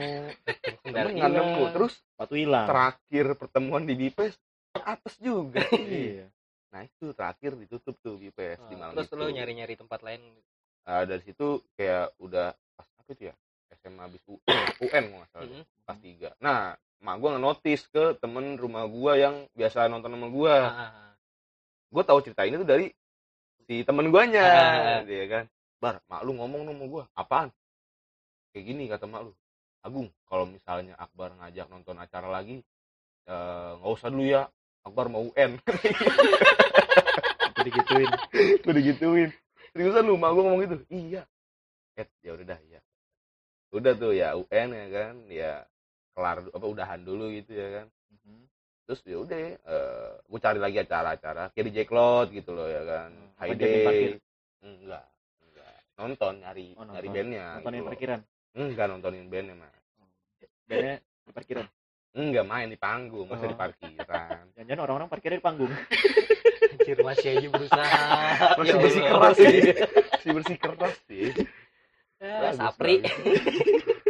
nggak nemu. terus Sepatu hilang. terakhir pertemuan di Bipes apes juga. Iya. nah itu terakhir ditutup tuh Bipes di malam terus itu. lu nyari-nyari tempat lain? Ah, dari situ kayak udah pas apa itu ya SMA habis UN UN nggak salah Mhm. pas tiga. Nah mak gua nge-notice ke temen rumah gua yang biasa nonton sama gua. Ah, ah, ah. gue tahu cerita ini tuh dari si temen guanya Ah. dia kan. Bar mak lu ngomong sama gue apaan? Kayak gini kata mak lu. Agung kalau misalnya Akbar ngajak nonton acara lagi eh, nggak usah dulu ya. Akbar mau UN Itu digituin. gue digituin. Seriusan lu mak gue ngomong gitu? Iya. Eh ya udah dah ya udah tuh ya UN ya kan ya kelar apa udahan dulu gitu ya kan. Mhm. terus ya udah eh gue cari lagi acara-acara kayak di Jacklot gitu loh ya kan Hmm, High enggak enggak. Nonton nyari Oh, nyari nonton. bandnya nontonin gitu parkiran? Enggak nontonin bandnya mas. Bandnya di parkiran? Enggak main di panggung masa Oh. di parkiran. Jangan-jangan orang-orang parkirnya di panggung. Anjir masih aja berusaha. masih Ya bersih keras sih. Masih bersih keras sih Ya, bagus.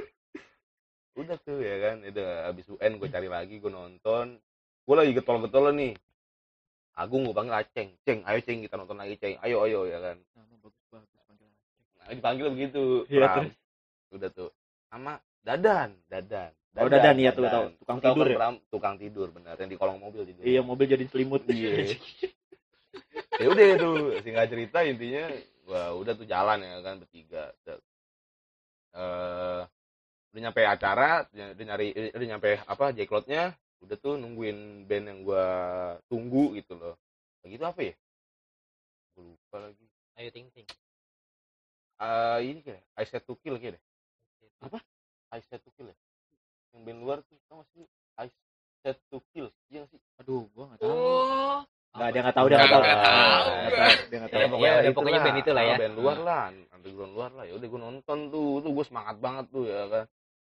udah tuh ya kan? Udah abis UN gue cari lagi gue nonton. Gue lagi getol-getol nih. Agung gue panggil Aceng Ceng ayo Ceng kita nonton lagi Ceng. Ayo ayo ya kan? Nama bagus bagus panggilan nah, dipanggil begitu. Iya, terus? udah tuh. Sama Dadan Dadan. Oh, Dadan, iya, tuh, tahu. Tukang Tahu tidur kan, ya? Tukang tidur benar yang di kolong mobil tidur. Iya mobil jadi selimut. Iya. ya udah itu singkat cerita intinya gua udah tuh jalan ya kan bertiga. Eh udah nyampe acara udah nyari udah nyampe apa jacklotnya udah tuh nungguin band yang gua tunggu gitu loh. Lagi itu apa ya? Gua lupa lagi. Ayo ting ting. Eh ini kayak I Said to Kill kayak deh. Apa? I Said to Kill ya? Yang band luar tuh tau gak sih? I Said to Kill iya gak sih? Aduh gua nggak tahu. Oh, nggak dia nggak tahu dia nggak tahu. dia nggak Ya, tahu pokoknya- udah pokoknya band itulah ya. Ah, band luar lah underground luar lah. Ya udah gue nonton tuh. Tuh gue semangat banget tuh ya kan.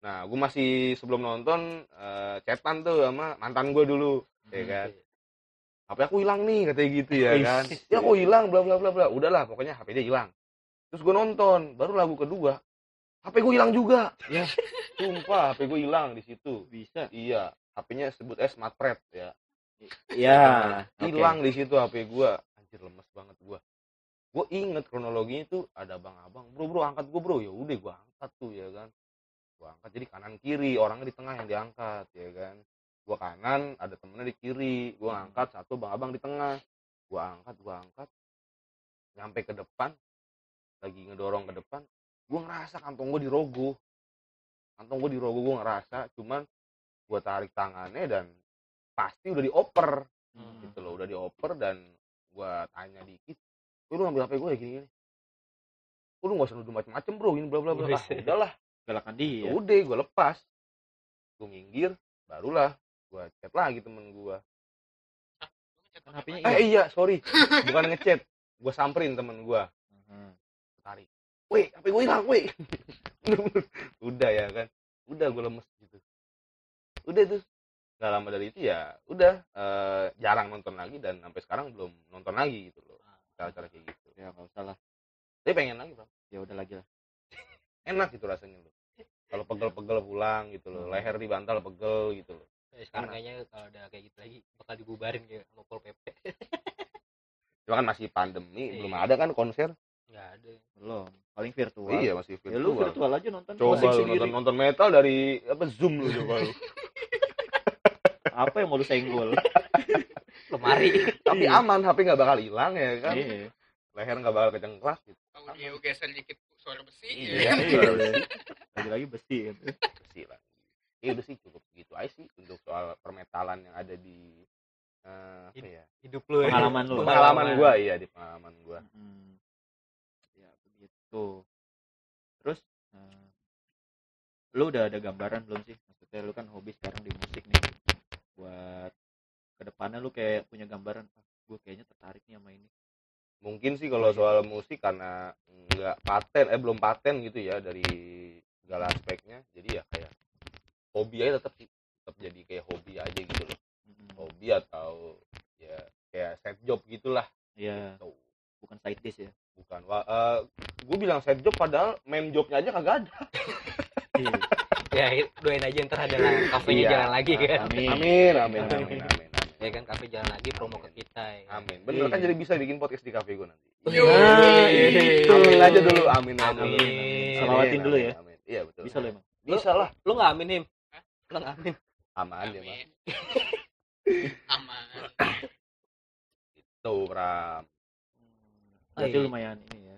Nah gue masih sebelum nonton eh chatan tuh sama mantan gue dulu ya kan. HP aku hilang nih katanya gitu ya kan. Ya aku hilang bla bla bla bla. Udahlah pokoknya HP dia hilang. Terus gue nonton baru lagu kedua. HP gue hilang juga. Ya. sumpah HP gue hilang di situ. Bisa. Iya HP-nya sebut es Smartred ya ya oke. hilang di situ HP gua. Anjir lemes banget gua. Gua inget kronologinya itu ada abang-abang bro bro angkat gua bro. Ya udah gua angkat tuh ya kan. Gua angkat jadi kanan kiri orangnya di tengah yang diangkat ya kan. Gua kanan ada temennya di kiri. Gua angkat satu abang-abang di tengah. Gua angkat gua angkat. Nyampe ke depan lagi ngedorong ke depan gua ngerasa kantong gua dirogoh. Kantong gua dirogoh gua ngerasa. Cuman gua tarik tangannya dan pasti udah dioper. Hmm. gitu loh udah dioper dan gua tanya dikit "Wih, lu ngambil hp gue ya gini gini. Lu nggak usah nuduh macem-macem bro? ini bla bla bla. Ah, udahlah. Galakan ya dia udah gue lepas. Gue minggir barulah gua chat lagi temen gua. Kan HP-nya eh iya. sorry. Bukan ngechat gua samperin temen gua. Hmm. tarik. Weh hp gue hilang weh. Udah ya kan. Udah gue lemes gitu. Udah tuh nggak lama dari itu ya udah eh, jarang nonton lagi dan sampai sekarang belum nonton lagi gitu loh cara-cara kayak gitu ya nggak usah lah tapi pengen lagi bang ya udah lagi lah enak gitu rasanya loh kalau pegel-pegel pulang gitu loh Hmm. leher di bantal pegel gitu loh Ya, sekarang Enak. kayaknya kalau ada kayak gitu lagi bakal dibubarin kayak sama Pol PP. cuma kan masih pandemi Iya. belum ada kan konser Enggak ada. belum paling virtual iya masih ya lu virtual virtual aja nonton coba lu sendiri. nonton nonton metal dari apa zoom lu coba lu apa yang mau lu senggol Lemari. tapi aman HP nggak bakal hilang ya kan iya leher nggak bakal kecengklas gitu audio geser dikit suara besi Iya. ya. lagi-lagi besi gitu bersih lah ya udah sih cukup gitu aja sih untuk soal permetalan yang ada di eh, apa ya Hidup lu. ya. Pengalaman lu. pengalaman gua iya di pengalaman gua Hmm. ya begitu terus eh, lu udah ada gambaran belum sih maksudnya lu kan hobi sekarang di musik nih buat ke depannya lu kayak punya gambaran ah, gue kayaknya tertarik nih sama ini. Mungkin sih kalau soal musik karena nggak paten eh belum paten gitu ya dari segala aspeknya jadi ya kayak hobi aja tetap sih tetap jadi kayak hobi aja gitu loh. Mm-mm. hobi atau ya kayak side job gitulah Iya, Tuh, bukan side dish ya? Bukan wah gue bilang side job padahal main jobnya aja kagak ada. Iya. Ya doain aja ntar ada kafenya Iya. jalan lagi kan. amin amin amin amin amin amin Ya kan kafe jalan lagi promo ke kita ya. amin bener kan Iya. jadi bisa bikin podcast di kafe gue nanti Yo. Nah, amin aja dulu amin dulu. Amin. Salawatin dulu ya. amin. iya betul bisa lo emang bisa lah Lu enggak amin, Him? Lu enggak amin. aman ya Amin. aman tuh Pram berarti iya. lumayan ini ya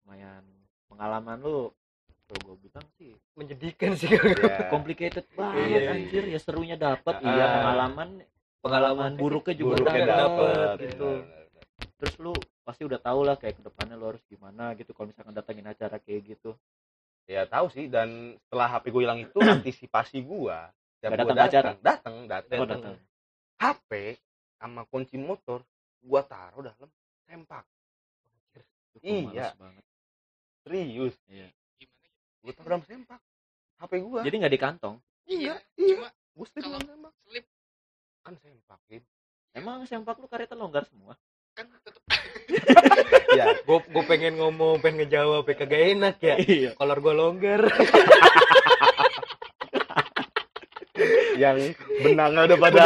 lumayan pengalaman lu kalau gue bilang sih Menjadikan sih. ya. complicated banget Iya, anjir ya serunya dapat Ah. iya pengalaman pengalaman buruknya juga buruknya dapat dapet gitu terus lu pasti udah tau lah kayak ke depannya lu harus gimana gitu kalau misalkan datangin acara kayak gitu ya tahu sih dan setelah HP gue hilang itu antisipasi gua Nggak gua datang acara? datang datang oh HP sama kunci motor gua taruh dalam sempak gua Iya. banget serius gimana ya? Gue dalam sempak. HP gue jadi nggak di kantong? Iya cuma gue slip kalau- dalam sempak. slip. Kan sempak Kim. emang sempak lu karetnya longgar semua? Kan tetep. Ya gue gue pengen ngomong pengen ngejawab ya kagak enak ya. Iya. Kolor gue longgar. Yang benangnya udah pada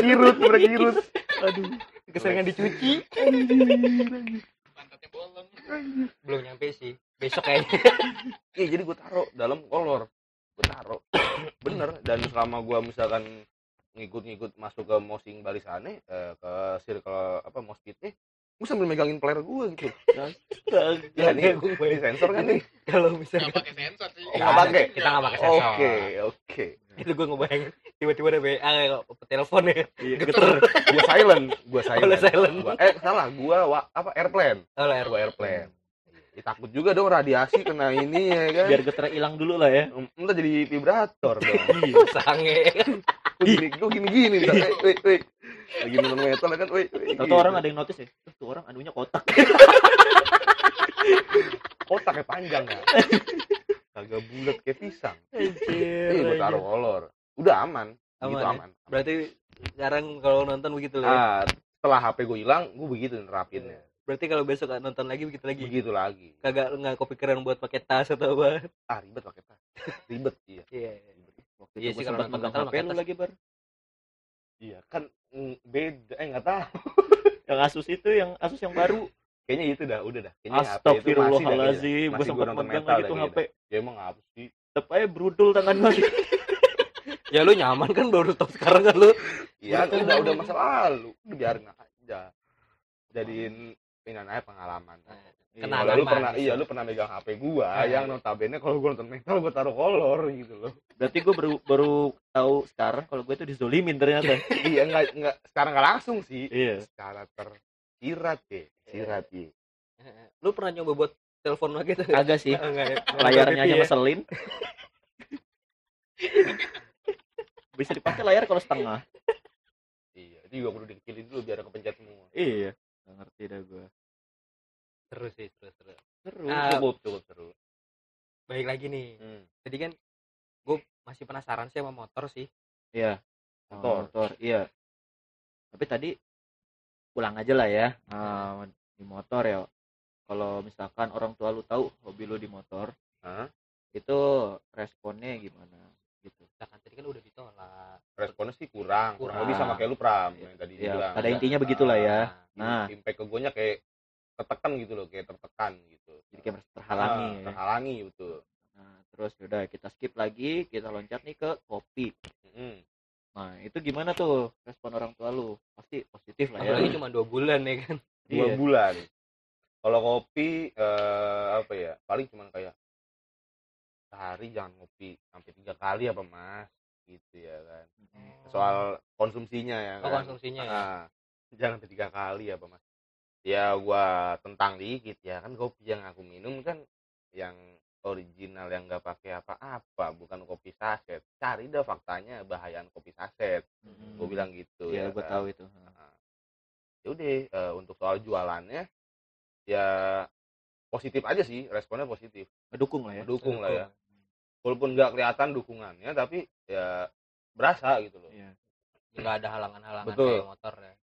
kirut udah kirut aduh. Keseringan dicuci. Pantatnya bolong. Belum nyampe sih besok kayaknya. Iya jadi gue taruh dalam kolor. Gue taruh. Bener. Dan selama gue misalkan ngikut-ngikut masuk ke mosing barisannya eh, ke circle apa moskitnya gue sambil megangin player gue gitu. Ya nih gue ini sensor kan nih. Kalau nggak misalkan pakai sensor sih. Oh, nggak pakai? kita nggak pakai oke sensor. Oke itu gue ngebayangin tiba-tiba ada WA kayak telepon ya. Iya. Geter. Gue silent gue silent, lu silent. Gua- eh salah gue apa airplane. Oh lah gue airplane ya, takut juga dong radiasi kena ini ya kan? Biar getar hilang dulu lah ya. Entah jadi vibrator dong. Sange. Gue gini gue gini eh, wait wait. Lagi nonton metal ya kan? Wait wait. Tahu orang ada yang notice ya "Eh, tuh orang anunya kotak. Otaknya panjang ya kagak bulat kayak pisang. Anjir iya gue taruh kolor udah aman. Aman gitu ya? aman berarti sekarang kalau nonton begitu lah ya. ah setelah HP gue hilang gue begitu nerapinnya berarti kalau besok nonton lagi begitu lagi? Begitu lagi. Kagak nggak kepikiran buat pakai tas atau apa? Ah ribet pakai tas. Ribet iya. Iya waktu Iya sih, kalau megang HP pakai lu lagi bar. Iya kan mm, beda eh nggak tahu. Yang Asus itu yang Asus yang baru. Kayaknya itu dah udah dah. Kayaknya HP itu masih dah Astagfirullahaladzim kayaknya. gue sempat megang lagi tuh HP. ya emang apa sih? Tetep aja brudul tangan gue ya lu nyaman kan baru stop sekarang kan lu? Iya, itu udah udah masa lalu. Udah biarin aja. Jadiin ini aja pengalaman. Kenangan Kalau lu pernah iya lu pernah megang HP gua Nah. yang notabene kalau gua nonton metal gua taruh kolor gitu loh. berarti gue baru baru tahu sekarang kalau gue itu dizolimin ternyata iya enggak enggak sekarang enggak langsung sih. iya Secara tersirat ya. Sirat ya. lu pernah nyoba buat telepon lagi tuh agak sih enggak ya layarnya aja TV ya? ngeselin bisa dipakai layar kalau setengah Iya, itu juga perlu dikecilin dulu biar kepencet semua. iya nggak ngerti dah gue terus sih terus terus seru Ah, Cukup cukup seru. baik lagi nih Hmm. tadi kan gue masih penasaran sih sama motor sih iya Motor. motor iya tapi tadi pulang aja lah ya Ah, di motor ya kalau misalkan orang tua lu tahu hobi lu di motor Hah? itu responnya gimana gitu misalkan tadi kan udah ditolak Responnya sih kurang. Kurang. Kurang lebih sama kayak lu Pram yang tadi ya dibilang. pada intinya begitulah ya Nah, nah. Impact ke guanya kayak tertekan gitu loh, kayak tertekan gitu. jadi kayak terhalangi Ah, ya. terhalangi betul. nah terus udah kita skip lagi kita loncat nih ke kopi. Mm. nah itu gimana tuh respon orang tua lu? Pasti positif lah ya. Apalagi cuma dua bulan ya kan? Dua Iya. bulan. Kalau kopi eh, apa ya paling cuman kayak sehari jangan ngopi sampai tiga kali apa mas? Gitu ya kan. Soal konsumsinya ya oh, kan. konsumsinya ya? Ah, jangan sampai tiga kali apa mas. Ya gua tentang dikit ya. Kan kopi yang aku minum kan yang original yang nggak pakai apa-apa bukan kopi saset. Cari dah faktanya bahayaan kopi saset. Mm. gue bilang gitu iya ya gue kan. tahu itu ya udah eh, untuk soal jualannya ya positif aja sih responnya positif. Ngedukung lah ya mendukung lah ya. walaupun nggak kelihatan dukungannya tapi ya berasa gitu loh. Iya. nggak ada halangan-halangan Betul. kayak motor ya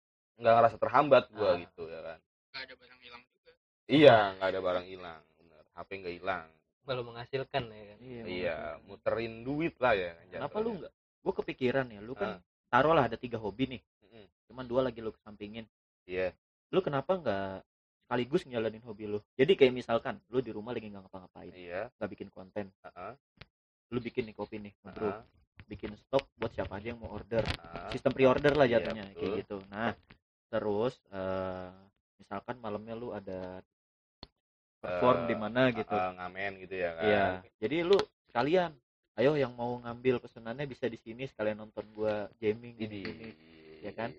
nggak ngerasa terhambat gua Ah. gitu ya kan. Nggak ada barang hilang juga. Iya nggak ada barang hilang bener. Hp nggak hilang. Baru menghasilkan ya kan. Iya, iya muterin duit lah ya kenapa jatuhnya. lu nggak? Gue kepikiran ya lu Ah. kan taruh lah ada tiga hobi nih. Mm-mm. cuman dua lagi lu kesampingin. Iya. Lu kenapa nggak sekaligus ngejalanin hobi lu? Jadi kayak misalkan lu di rumah lagi nggak ngapa-ngapain iya. nggak bikin konten. Ah, lu bikin nih kopi nih ah, bro bikin stok buat siapa aja yang mau order. Ah. sistem pre-order lah Iya, jatuhnya betul. kayak gitu. Nah terus eh, misalkan malamnya lu ada perform Eh, di mana gitu. Ah, ngamen gitu ya kan? iya jadi lu sekalian ayo yang mau ngambil pesenannya bisa di sini sekalian nonton gua gaming gini gini ya kan?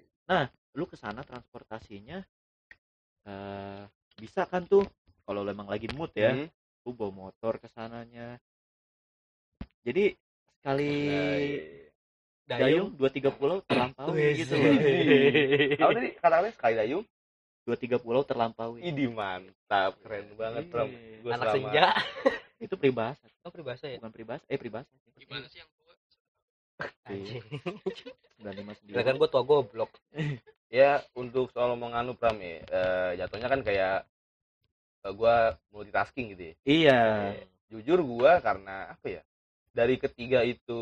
lu ke sana transportasinya eh bisa kan tuh kalau lu emang lagi mood ya Hmm. lu bawa motor ke sananya. Jadi sekali Nah, dayung dua tiga pulau terlampaui Wih, gitu loh. Apa tadi? Kata-katanya sekali dayung? dua tiga pulau terlampaui. Idi mantap, keren banget Pram. Gua anak selama- senja. Itu peribahasa. Oh peribahasa ya? Bukan peribahasa. Eh peribahasa. Sih gimana sih yang tua anjing. Lima kan gua tua goblok. Ya, untuk soal menganu Pram ya, eh, jatuhnya kan kayak eh, gua multitasking gitu ya. iya. Jujur gua karena apa ya? Dari ketiga itu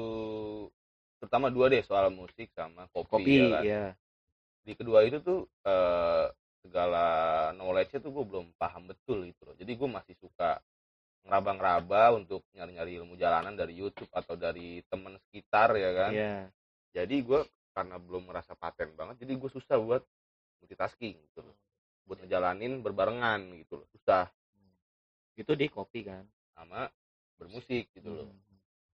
terutama dua deh soal musik sama kopi, kopi ya kan? ya Di kedua itu tuh eh, segala knowledge-nya tuh gue belum paham betul gitu loh. Jadi gue masih suka ngeraba-ngeraba untuk nyari-nyari ilmu jalanan dari YouTube atau dari temen sekitar ya kan. iya jadi gue karena belum merasa paten banget jadi gue susah buat multitasking gitu loh buat ngejalanin berbarengan gitu loh susah itu di kopi kan sama bermusik gitu loh Hmm.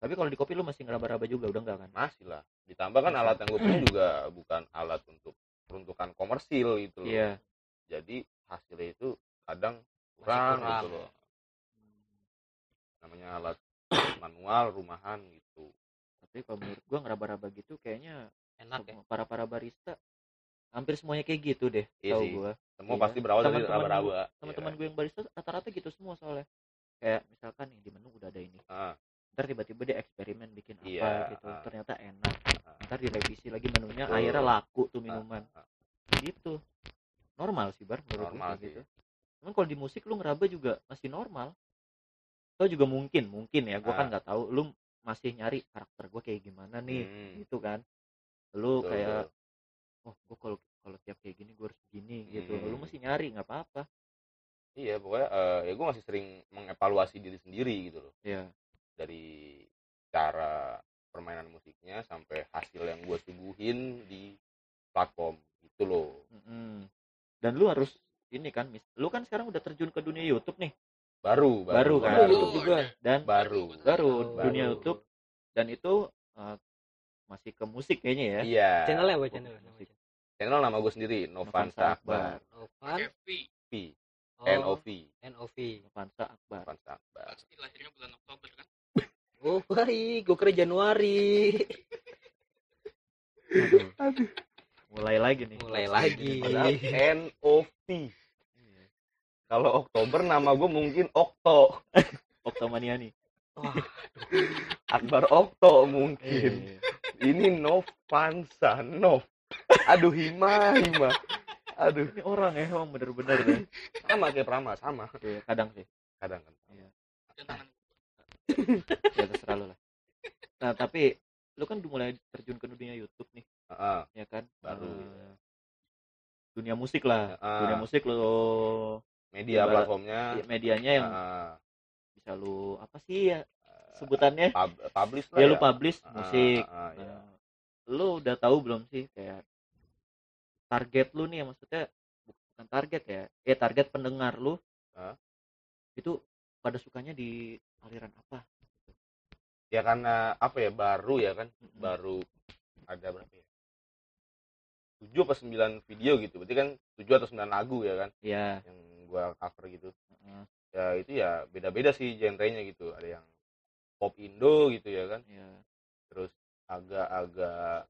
Tapi kalau di kopi lu masih ngeraba-raba juga udah enggak kan? Masih lah. Ditambah kan alat yang gue punya juga bukan alat untuk peruntukan komersil gitu loh. Iya. Jadi hasilnya itu kadang kurang, kurang. gitu loh. namanya alat manual rumahan gitu. Tapi kalau menurut gua ngeraba-raba gitu kayaknya enak ya? para para barista hampir semuanya kayak gitu deh Iya tahu gua. Semua Iya. pasti berawal dari Teman-teman raba-raba. teman-teman Iya. gue yang barista rata-rata gitu semua soalnya. Kayak misalkan nih di menu udah ada ini. Ah, ntar tiba-tiba dia eksperimen bikin apa Iya, gitu ah. ternyata enak ah, ntar direvisi lagi menunya Betul. akhirnya laku tuh minuman ah. gitu normal sih bar menurut Normal kayak sih. gitu cuman kalau di musik lu ngeraba juga masih normal atau juga mungkin mungkin ya gue kan Ah. nggak tahu lu masih nyari karakter gue kayak gimana nih Hmm, gitu kan lu betul, kayak oh gue kalau kalau tiap kayak gini gue harus begini gitu Hmm. lu masih nyari nggak apa-apa Iya, pokoknya eh, ya gue masih sering mengevaluasi diri sendiri gitu loh. ya Dari cara permainan musiknya sampai hasil yang gue suguhin di platform gitu loh. Mm-mm. dan lu harus ini kan mis lu kan sekarang udah terjun ke dunia YouTube nih Baru, Baru kan? Ada Baru, YouTube juga dan baru. baru Baru. dunia YouTube dan itu uh, masih ke musik kayaknya ya Iya. channelnya apa Oh, channel musik. Channel nama gue sendiri, Novansa Akbar. Novan Kevi V, oh, NOV, NOV Novansa Akbar Novansa Akbar. pasti lahirnya bulan Oktober kan baik gue kira Januari Aduh. mulai lagi nih mulai lagi NOV. Kalau Oktober nama gue mungkin Okto. Oktomania nih Akbar Okto mungkin. Iya. Ini Novansa, Nov. Aduh Hima, Hima. Aduh, ini orang ya emang bener-bener deh sama kayak Prama, sama. Iya, kadang sih Kadang kan. tangan ya terserah lu lah. Nah tapi lu kan udah mulai terjun ke dunia YouTube nih. Heeh. ya kan? Baru, Eh, dunia musik lah. Heeh. dunia musik lu media Ibarat- platformnya. medianya yang heeh, bisa lu apa sih ya sebutannya? pub- publish lah ya lu publish Heeh, musik. heeh, iya. Nah, lu udah tahu belum sih kayak target lu nih maksudnya bukan target ya eh target pendengar lu Hah? itu pada sukanya di aliran apa? Ya karena apa ya baru ya kan Mm-mm. baru ada berapa ya? Tujuh apa sembilan video gitu berarti kan tujuh atau sembilan lagu ya kan ya yang gua cover gitu. Heeh, ya itu ya beda-beda sih genrenya gitu ada yang pop Indo gitu ya kan ya terus agak-agak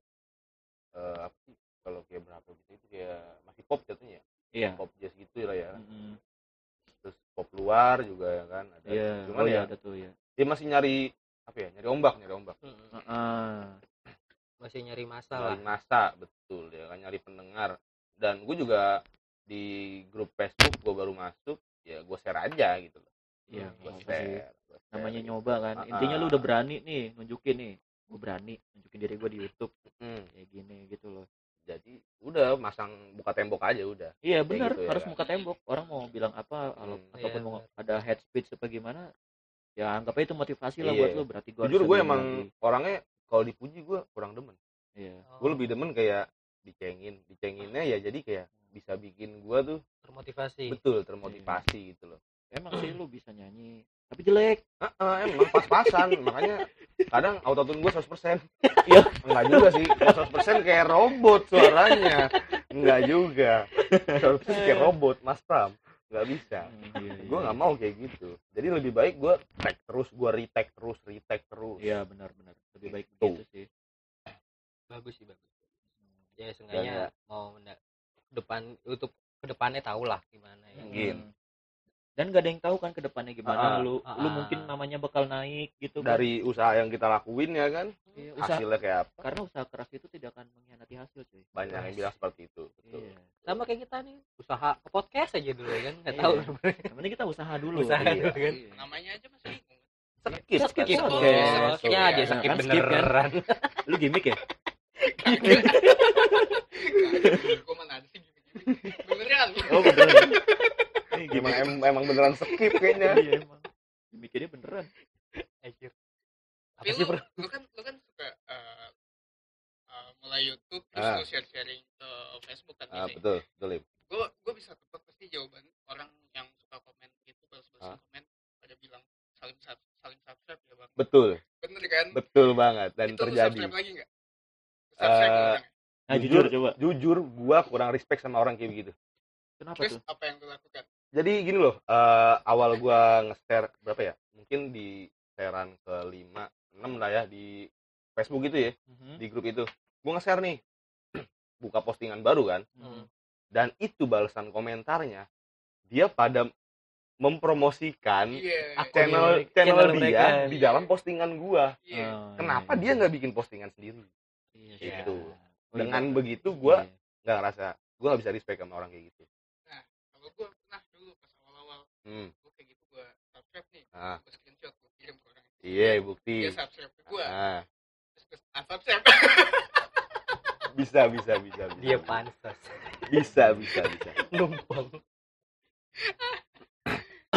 eh, apa sih kalau kayak berapa gitu itu kayak masih pop jatuhnya ya iya. pop jazz gitu lah ya. Mm-mm. Terus pop luar juga ya kan ada iya cuman oh ya ya ada tuh ya dia masih nyari apa ya nyari ombak nyari ombak. Heeh. masih nyari masalah nyari masa betul ya kan nyari pendengar. Dan gue juga di grup Facebook gue baru masuk ya gue share aja gitu loh. Iya gue share gua share namanya gitu. nyoba kan. Ah, intinya lu ah. udah berani nih nunjukin nih. Gue berani nunjukin diri gue di YouTube. Hmm, kayak gini gitu loh jadi udah masang buka tembok aja udah. Iya benar gitu ya. harus kan. muka tembok. Orang mau bilang apa kalau Hmm. ataupun Iya, mau ada head speech apa gimana ya anggap aja itu motivasi lah Iya. buat lu berarti gue jujur gue emang orangnya kalau dipuji gue kurang demen. Iya. Oh, gue lebih demen kayak dicengin dicenginnya ya jadi kayak bisa bikin gue tuh termotivasi. Betul termotivasi gitu loh. Emang sih lu bisa nyanyi tapi jelek. Ah, ah, emang pas-pasan. Makanya kadang autotune gue 100% Iya. enggak juga sih. Kalau 100% kayak robot suaranya. Enggak juga. 100% kayak robot mas Pram. Nggak bisa. Iya, gue nggak mau kayak gitu. Jadi lebih baik gue tag terus gue retake terus retake terus. Iya benar-benar lebih baik Gitu. begitu sih. Bagus sih bagus. Ya Dan ya- seenggaknya mau depan YouTube ke depannya tau lah gimana ya. Mungkin. Hmm. dan gak ada yang tahu kan ke depannya gimana Ah, lu ah, lu ah. mungkin namanya bakal naik gitu kan. dari usaha yang kita lakuin ya kan Iya, usaha hasilnya kayak apa karena usaha keras itu tidak akan mengkhianati hasil cuy banyak yang bilang seperti itu betul iya sama kayak kita nih usaha podcast aja dulu ya kan nggak Iya. tahu penting kita usaha dulu Usaha Iya. dulu kan. Iya. namanya aja masih bingung skip Skip, skip Oke. podcast ya Nah, skip kan skip kan. beneran lu gimmick ya gue mana ada sih gini-gini beneran oh beneran Ini emang gimmick. em- emang beneran skip kayaknya. Iya emang. Gimmicknya beneran. Anjir. apa tapi sih lu, bro? lu kan lu kan suka eh, eh, mulai YouTube terus Ah. lu share sharing ke Facebook kan ah, ini betul betul Lim. gue gue bisa tebak pasti jawaban orang yang suka komen gitu balas Ah. komen pada bilang saling saling subscribe ya bang. Betul. Bener kan? Betul banget dan itu lu terjadi. subscribe lagi nggak? Subscribe Eh, orang nah Jujur. jujur coba. jujur gua kurang respect sama orang kayak begitu. Kenapa terus tuh? apa yang lu lakukan jadi gini loh eh, awal gua nge-share berapa ya mungkin di sharean ke 5 6 lah ya di Facebook gitu ya Mhm. di grup itu gua nge-share nih buka postingan baru kan Mhm. dan itu balasan komentarnya dia pada mempromosikan iya Akun channel mereka- channel, channel dia mereka. di dalam postingan gua iya Ah, kenapa iya, dia iya. nggak bikin postingan sendiri Iya, Iya. gitu Oh, dengan iya. begitu gua Iya. nggak ngerasa gua nggak bisa respect sama orang kayak gitu kalau gue pernah dulu pas awal-awal hmm. gue kayak gitu gue subscribe nih ah. gue screenshot gue kirim ke orang iya bukti. Dia subscribe ke gue ah terus gue unsubscribe bisa bisa bisa bisa. Dia pansos. Bisa bisa bisa. Numpang.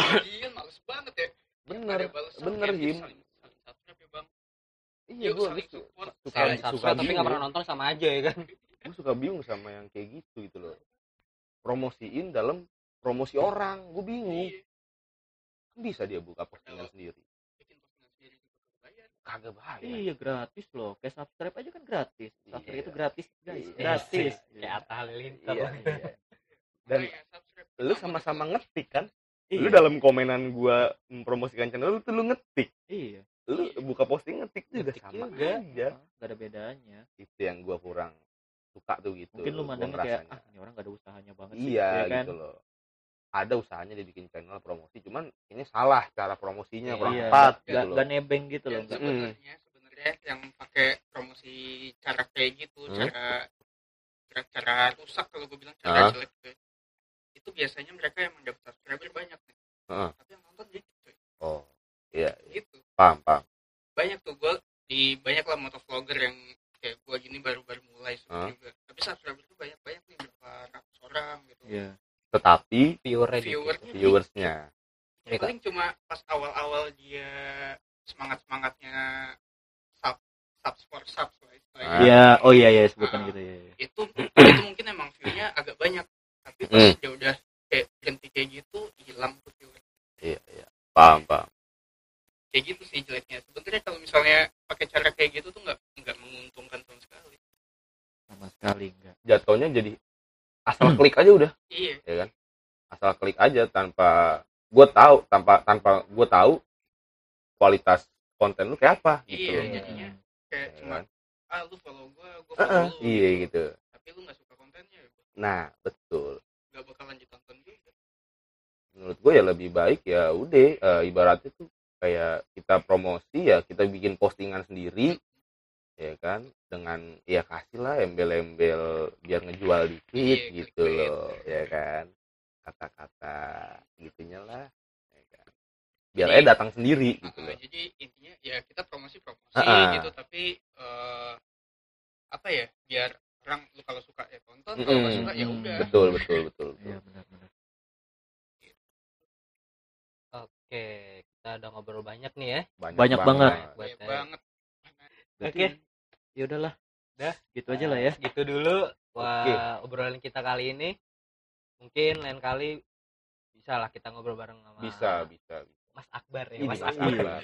Iya males banget ya. Bener bener, ya, subscribe ya bang. Iya gua support. Suka saling suka subscribe tapi bingung. nggak pernah nonton sama aja ya kan? Gua suka bingung sama yang kayak gitu gitu loh. Promosiin dalam promosi orang gua bingung Iya, kan bisa dia buka postingan sendiri kagak bahaya Iya gratis loh, kayak subscribe aja kan gratis. Subscribe Iya. itu gratis guys, Iya. gratis. kayak Atta Halilintar iya, iya. dan lu sama-sama itu. ngetik kan Iya. lu dalam komenan gua mempromosikan channel lu tuh lu ngetik Iya. lu buka posting ngetik juga Ngetik sama juga. aja Gak ada bedanya. itu yang gua kurang suka tuh gitu Mungkin lu gua mandangnya kayak ah ini orang gak ada usahanya banget sih. iya ya kan? gitu loh ada usahanya dia bikin channel promosi cuman ini salah cara promosinya kurang Iya, tepat gak, gitu loh gak nebeng gitu loh. Gak, sebenarnya sebenarnya yang pakai promosi cara kayak gitu Hmm. cara cara cara rusak kalau gue bilang cara Hah? jelek gitu. itu biasanya mereka yang mendapat subscriber banyak nih Heeh. tapi yang nonton dikit cuy. oh iya iya. gitu paham paham banyak tuh gue di banyak lah motovlogger yang kayak gue gini baru-baru mulai Hah? juga tapi subscriber tuh banyak banyak nih berapa ratus orang gitu Iya. Tetapi viewernya viewersnya dikit. Ya, paling cuma pas awal-awal dia semangat semangatnya sub sub for sub lah. Ah. Iya, oh iya iya sebutan Ah. gitu ya. itu itu mungkin emang view-nya agak banyak tapi pas Hmm. dia udah kayak berhenti kayak gitu hilang tuh view iya iya paham paham kayak gitu sih jeleknya sebenarnya kalau misalnya pakai cara kayak gitu tuh nggak nggak menguntungkan sama sekali Sama sekali enggak. jatuhnya jadi asal klik aja udah. Iya. Ya kan? Asal klik aja tanpa gue tahu tanpa tanpa gue tahu kualitas konten lu kayak apa gitu Iya, jadinya. Kayak Ya cuma kan? ah lu follow gua gua Heeh, follow lu. iya gitu. Tapi lu nggak suka kontennya ya nah betul. Nggak bakal lanjut tonton juga. Menurut gue ya lebih baik ya udah eh, ibaratnya tuh kayak kita promosi ya kita bikin postingan sendiri ya kan dengan ya kasih lah embel-embel biar ngejual dikit Iya, gitu clickbait. loh ya kan kata-kata gitunya lah ya kan biar Jadi- aja datang sendiri gitu Ah, loh jadi intinya ya kita promosi promosi Ah, ah. gitu tapi eh, apa ya biar orang lu kalau suka ya tonton kalau nggak Mm-mm. suka ya udah betul betul betul, betul. Iya benar-benar. oke kita udah ngobrol banyak nih ya Banyak banget. Buat Banyak banget Oke. Ya udahlah. Dah. Gitu aja lah ya. gitu dulu wah Oke. obrolan kita kali ini mungkin lain kali bisa lah kita ngobrol bareng sama bisa bisa bisa Mas Akbar ya Ini Mas Akbar Akbar.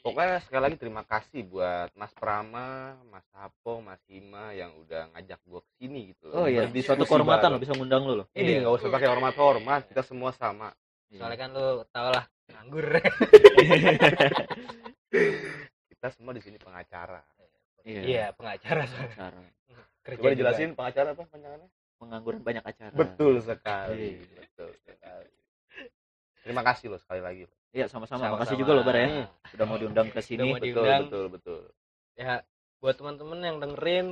Pokoknya sekali lagi terima kasih buat Mas Prama, Mas Hapo, Mas Hima yang udah ngajak gua ke sini gitu. Oh iya, Berdiskusi suatu kehormatan lo bisa ngundang lu loh. Ini Iya. nggak usah pakai hormat-hormat, kita semua sama. soalnya kan lu tau lah nganggur Kita semua di sini pengacara. Iya pengacara soalnya. Cara Kerja Coba juga. dijelasin pengacara apa panjangannya? pengangguran banyak acara betul sekali Iya. betul sekali terima kasih loh sekali lagi iya sama-sama Sama-sama. makasih juga loh bar ya Hmm. udah mau diundang ke sini betul diundang. betul betul ya buat teman-teman yang dengerin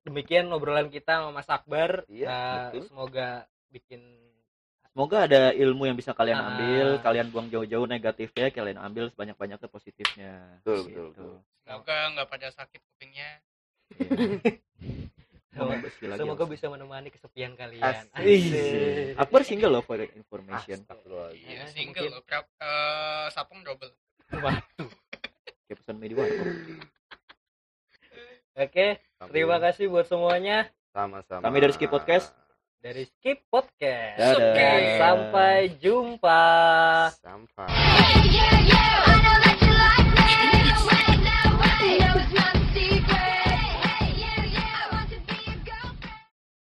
demikian obrolan kita sama Mas Akbar Iya, Nah, betul. semoga bikin semoga ada ilmu yang bisa kalian Ah. ambil kalian buang jauh-jauh negatifnya kalian ambil sebanyak-banyaknya positifnya Betul, Gitu. betul, betul. semoga nggak pada sakit kupingnya Iya. Semoga Mas. bisa menemani kesepian kalian Asik. Akbar single loh for information iya Ah, single mungkin. loh Pra- eh, sapung double kayak pesan media oke terima kasih buat semuanya sama-sama Kami dari Skip Podcast. Dari Skip Podcast. Dadah. Dan sampai jumpa. Sampai